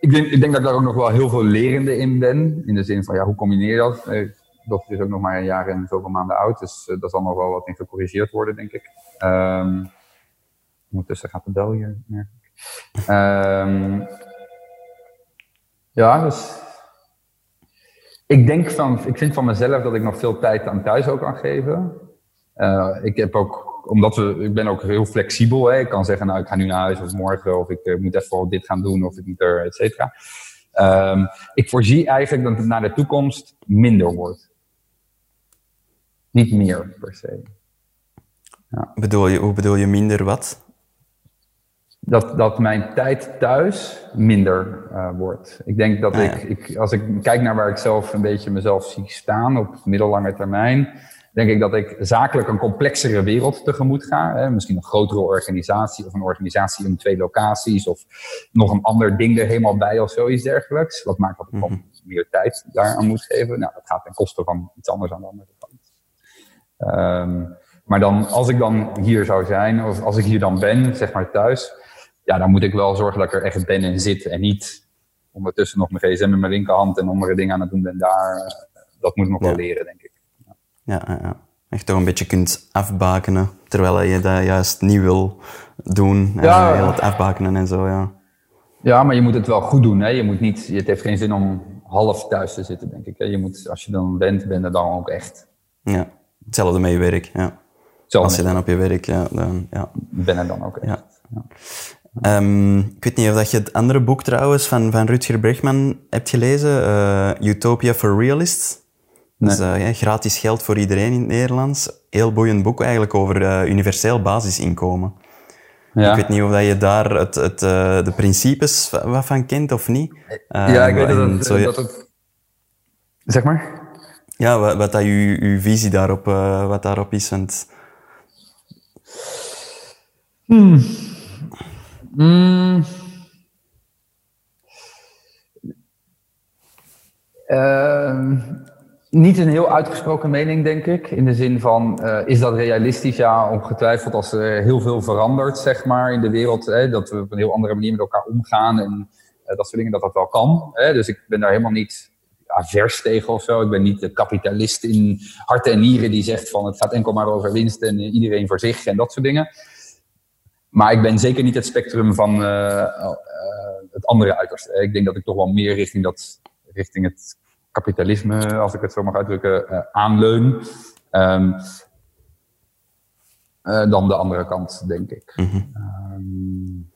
ik, denk, ik denk dat ik daar ook nog wel heel veel lerende in ben. In de zin van, ja, hoe combineer je dat? Uh, dochter is ook nog maar een jaar en zoveel maanden oud. Dus dat zal nog wel wat in gecorrigeerd worden, denk ik. Um, Ondertussen gaat de bel hier, merk ik. Um, ja, dus. Ik denk van, ik vind van mezelf dat ik nog veel tijd aan thuis ook kan geven. Uh, ik heb ook, omdat we, ik ben ook heel flexibel. Hè. Ik kan zeggen, nou, ik ga nu naar huis of morgen, of ik uh, moet even dit gaan doen, of ik moet er, et cetera. Um, ik voorzie eigenlijk dat het naar de toekomst minder wordt. Niet meer per se. Bedoel je, hoe bedoel je minder wat? Dat, dat mijn tijd thuis minder uh, wordt. Ik denk dat ah, ik, ik, als ik kijk naar waar ik zelf een beetje mezelf zie staan op middellange termijn, denk ik dat ik zakelijk een complexere wereld tegemoet ga. Hè? Misschien een grotere organisatie of een organisatie in twee locaties of nog een ander ding er helemaal bij of zoiets dergelijks. Wat maakt dat ik mm meer tijd daaraan moet geven. Nou, dat gaat ten koste van iets anders aan de andere kant. Um, maar dan, als ik dan hier zou zijn, of als ik hier dan ben, zeg maar thuis, ja, dan moet ik wel zorgen dat ik er echt ben en zit en niet ondertussen nog mijn gsm in mijn linkerhand en andere dingen aan het doen ben daar. Dat moet ik nog wel leren, denk ik. Ja, ja, ja. Echt toch een beetje kunt afbakenen, terwijl je dat juist niet wil doen. Ja. Heel het afbakenen en zo, ja. Ja, maar je moet het wel goed doen. Hè? Je moet niet, het heeft geen zin om half thuis te zitten, denk ik. Hè? Je moet, als je dan bent, ben er dan ook echt. Ja, hetzelfde met je werk, ja. Als je dan op je werk, ja, dan, ja. Ben er dan ook echt. Ja. Um, ik weet niet of dat je het andere boek trouwens van, van Rutger Bregman hebt gelezen, uh, Utopia for Realists. Nee. Dus uh, ja, gratis geld voor iedereen in het Nederlands. Heel boeiend boek eigenlijk over uh, universeel basisinkomen. Ja. Ik weet niet of dat je daar het, het, de principes wat van kent of niet. ja, ik weet dat, dat het... Zeg maar? Ja, wat, wat dat uw, uw visie daarop, wat daarop is. Want Hmm. Mm. Uh, niet een heel uitgesproken mening, denk ik. In de zin van, uh, is dat realistisch? Ja, ongetwijfeld als er heel veel verandert, zeg maar, in de wereld. Hè, dat we op een heel andere manier met elkaar omgaan en uh, dat soort dingen, dat dat wel kan. Hè. Dus ik ben daar helemaal niet avers tegen of zo. Ik ben niet de kapitalist in hart en nieren die zegt van het gaat enkel maar over winst en iedereen voor zich en dat soort dingen. Maar ik ben zeker niet het spectrum van uh, uh, het andere uiterste. Ik denk dat ik toch wel meer richting, dat, richting het kapitalisme, als ik het zo mag uitdrukken, uh, aanleun. Um, dan de andere kant, denk ik. Mm -hmm. um,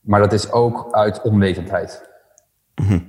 maar dat is ook uit onwetendheid. Mm -hmm.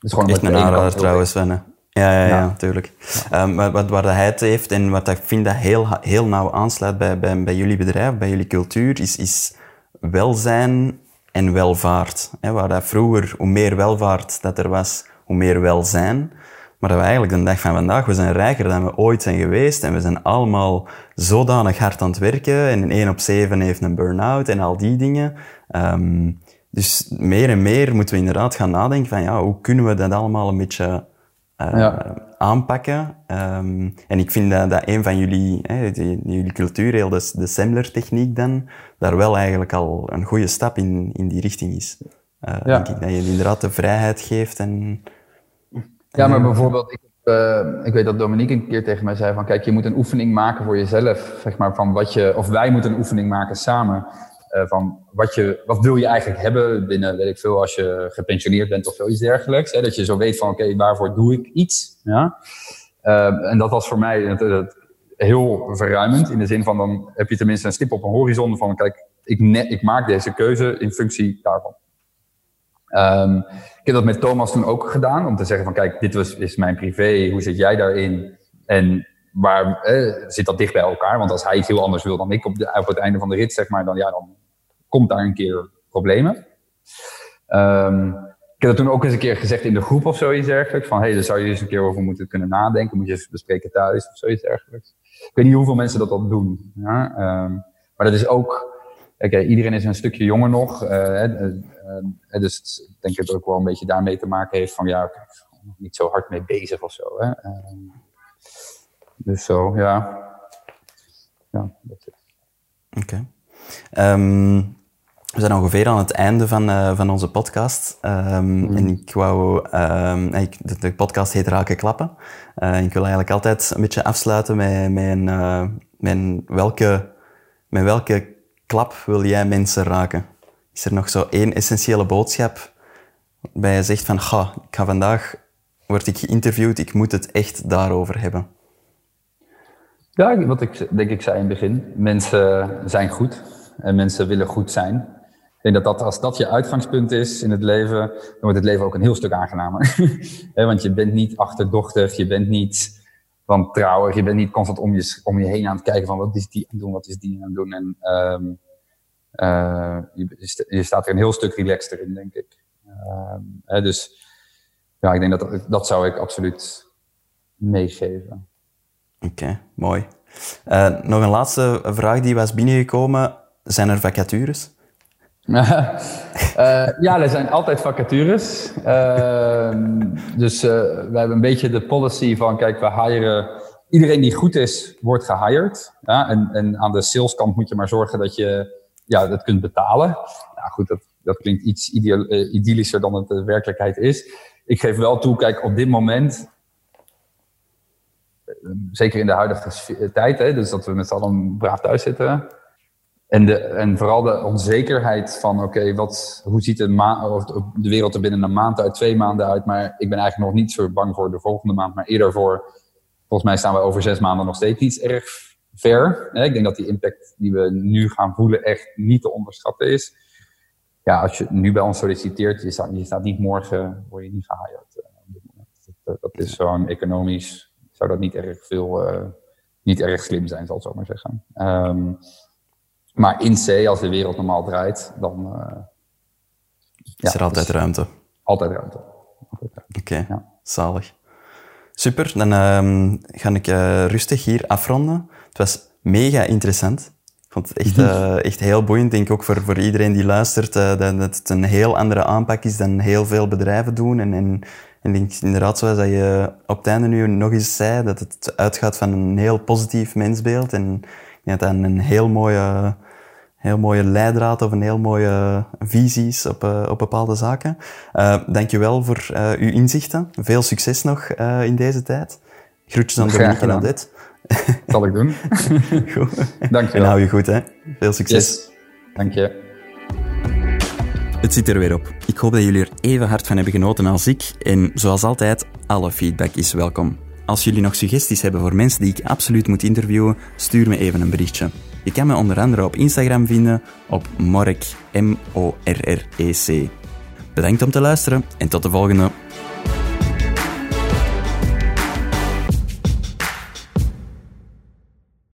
Dus gewoon een aanrader trouwens, Sven. Ja, ja, ja, natuurlijk. Um, wat, wat hij het heeft en wat ik vind dat heel, heel nauw aansluit bij, bij, bij jullie bedrijf, bij jullie cultuur, is, is welzijn en welvaart. He, waar dat vroeger, hoe meer welvaart dat er was, hoe meer welzijn. Maar dat we eigenlijk de dag van vandaag, we zijn rijker dan we ooit zijn geweest en we zijn allemaal zodanig hard aan het werken en een 1 op 7 heeft een burn-out en al die dingen. Um, dus meer en meer moeten we inderdaad gaan nadenken van ja, hoe kunnen we dat allemaal een beetje uh, aanpakken. Um, en ik vind dat, dat een van jullie, hè, die, jullie cultuur, heel de, de Semler-techniek dan, daar wel eigenlijk al een goede stap in, in die richting is. Uh, ja. denk ik, dat je inderdaad de vrijheid geeft en... Ja, maar bijvoorbeeld, ik, uh, ik weet dat Dominique een keer tegen mij zei van, kijk, je moet een oefening maken voor jezelf, zeg maar, van wat je, of wij moeten een oefening maken samen uh, van wat, je, wat wil je eigenlijk hebben binnen, weet ik veel, als je gepensioneerd bent of zoiets dergelijks. Hè, dat je zo weet van, oké, waarvoor doe ik iets? Ja? Uh, en dat was voor mij het, heel verruimend. In de zin van, dan heb je tenminste een stip op een horizon van, kijk, ik, ik maak deze keuze in functie daarvan. Um, ik heb dat met Thomas toen ook gedaan, om te zeggen van, kijk, dit was, is mijn privé, hoe zit jij daarin? En waar eh, zit dat dicht bij elkaar? Want als hij iets heel anders wil dan ik op, op het einde van de rit, zeg maar, dan, ja, dan komt daar een keer problemen. Um, ik heb dat toen ook eens een keer gezegd in de groep of zoiets dergelijks. Van, hé, hey, daar zou je eens een keer over moeten kunnen nadenken. Moet je eens bespreken thuis of zoiets dergelijks. Ik weet niet hoeveel mensen dat al doen. Ja? Um, maar dat is ook... Oké, iedereen is een stukje jonger nog. Uh, uh, dus ik denk dat het ook wel een beetje daarmee te maken heeft van... Ja, niet zo hard mee bezig of zo. Hè? Um, dus zo, ja. Ja, dat is Oké. Okay. We zijn ongeveer aan het einde van, uh, van onze podcast. Um, mm. En ik wou... Um, ik, de, de, podcast heet Raken Klappen. Uh, ik wil eigenlijk altijd een beetje afsluiten met, uh, met een, welke, met welke klap wil jij mensen raken? Is er nog zo één essentiële boodschap waarbij je zegt van, ga, ik ga vandaag, word ik geïnterviewd, ik moet het echt daarover hebben? Ja, wat ik denk ik zei in het begin. Mensen zijn goed en mensen willen goed zijn. Ik denk dat, dat als dat je uitgangspunt is in het leven, dan wordt het leven ook een heel stuk aangenamer. Want je bent niet achterdochtig, je bent niet wantrouwig, je bent niet constant om je, om je heen aan het kijken van wat is die aan het doen, wat is die aan het doen. En um, uh, je, staat er een heel stuk relaxter in, denk ik. Um, dus ja, ik denk dat dat zou ik absoluut meegeven. Oké, mooi. Uh, nog een laatste vraag die was binnengekomen. Zijn er vacatures? Uh, ja, er zijn altijd vacatures. Uh, dus uh, we hebben een beetje de policy van, kijk, we hiren... Iedereen die goed is, wordt gehired. Ja? En, en aan de saleskant moet je maar zorgen dat je ja, dat kunt betalen. Nou goed, dat, dat klinkt iets idyllischer dan het de werkelijkheid is. Ik geef wel toe, kijk, op dit moment zeker in de huidige tijd, hè, dus dat we met z'n allen braaf thuis zitten. En, de, en vooral de onzekerheid van, oké, wat hoe ziet de, of de wereld er binnen een maand uit, twee maanden uit. Maar ik ben eigenlijk nog niet zo bang voor de volgende maand, maar eerder voor, volgens mij staan we over zes maanden nog steeds niet erg ver. Hè. Ik denk dat die impact die we nu gaan voelen echt niet te onderschatten is. Ja, als je nu bij ons solliciteert, je staat, je staat niet morgen, word je niet gehired. Eh, dat, dat is zo'n economisch zou dat niet erg veel, uh, niet erg slim zijn, zal ik zo maar zeggen. Um, maar in C, als de wereld normaal draait, dan... Uh, is er altijd ruimte? Altijd ruimte. Oké, okay, ja. zalig. Super, dan um, ga ik uh, rustig hier afronden. Het was mega interessant. Ik vond het echt, uh, echt heel boeiend. denk ook voor, voor iedereen die luistert, uh, dat het een heel andere aanpak is dan heel veel bedrijven doen. En, en en ik denk inderdaad, zoals dat je op het einde nu nog eens zei, dat het uitgaat van een heel positief mensbeeld. En dat dat een heel mooie, heel mooie leidraad of een heel mooie visies op, uh, op bepaalde zaken. Uh, dankjewel voor uh, uw inzichten. Veel succes nog in deze tijd. Groetjes aan Dominique en Odette. Dat zal ik doen. goed. Dankjewel. En hou je goed, hè. Veel succes. Yes. Dank je. Het zit er weer op. Ik hoop dat jullie er even hard van hebben genoten als ik. En zoals altijd, alle feedback is welkom. Als jullie nog suggesties hebben voor mensen die ik absoluut moet interviewen, stuur me even een berichtje. Je kan me onder andere op Instagram vinden op Morrec, M-O-R-R-E-C. Bedankt om te luisteren en tot de volgende.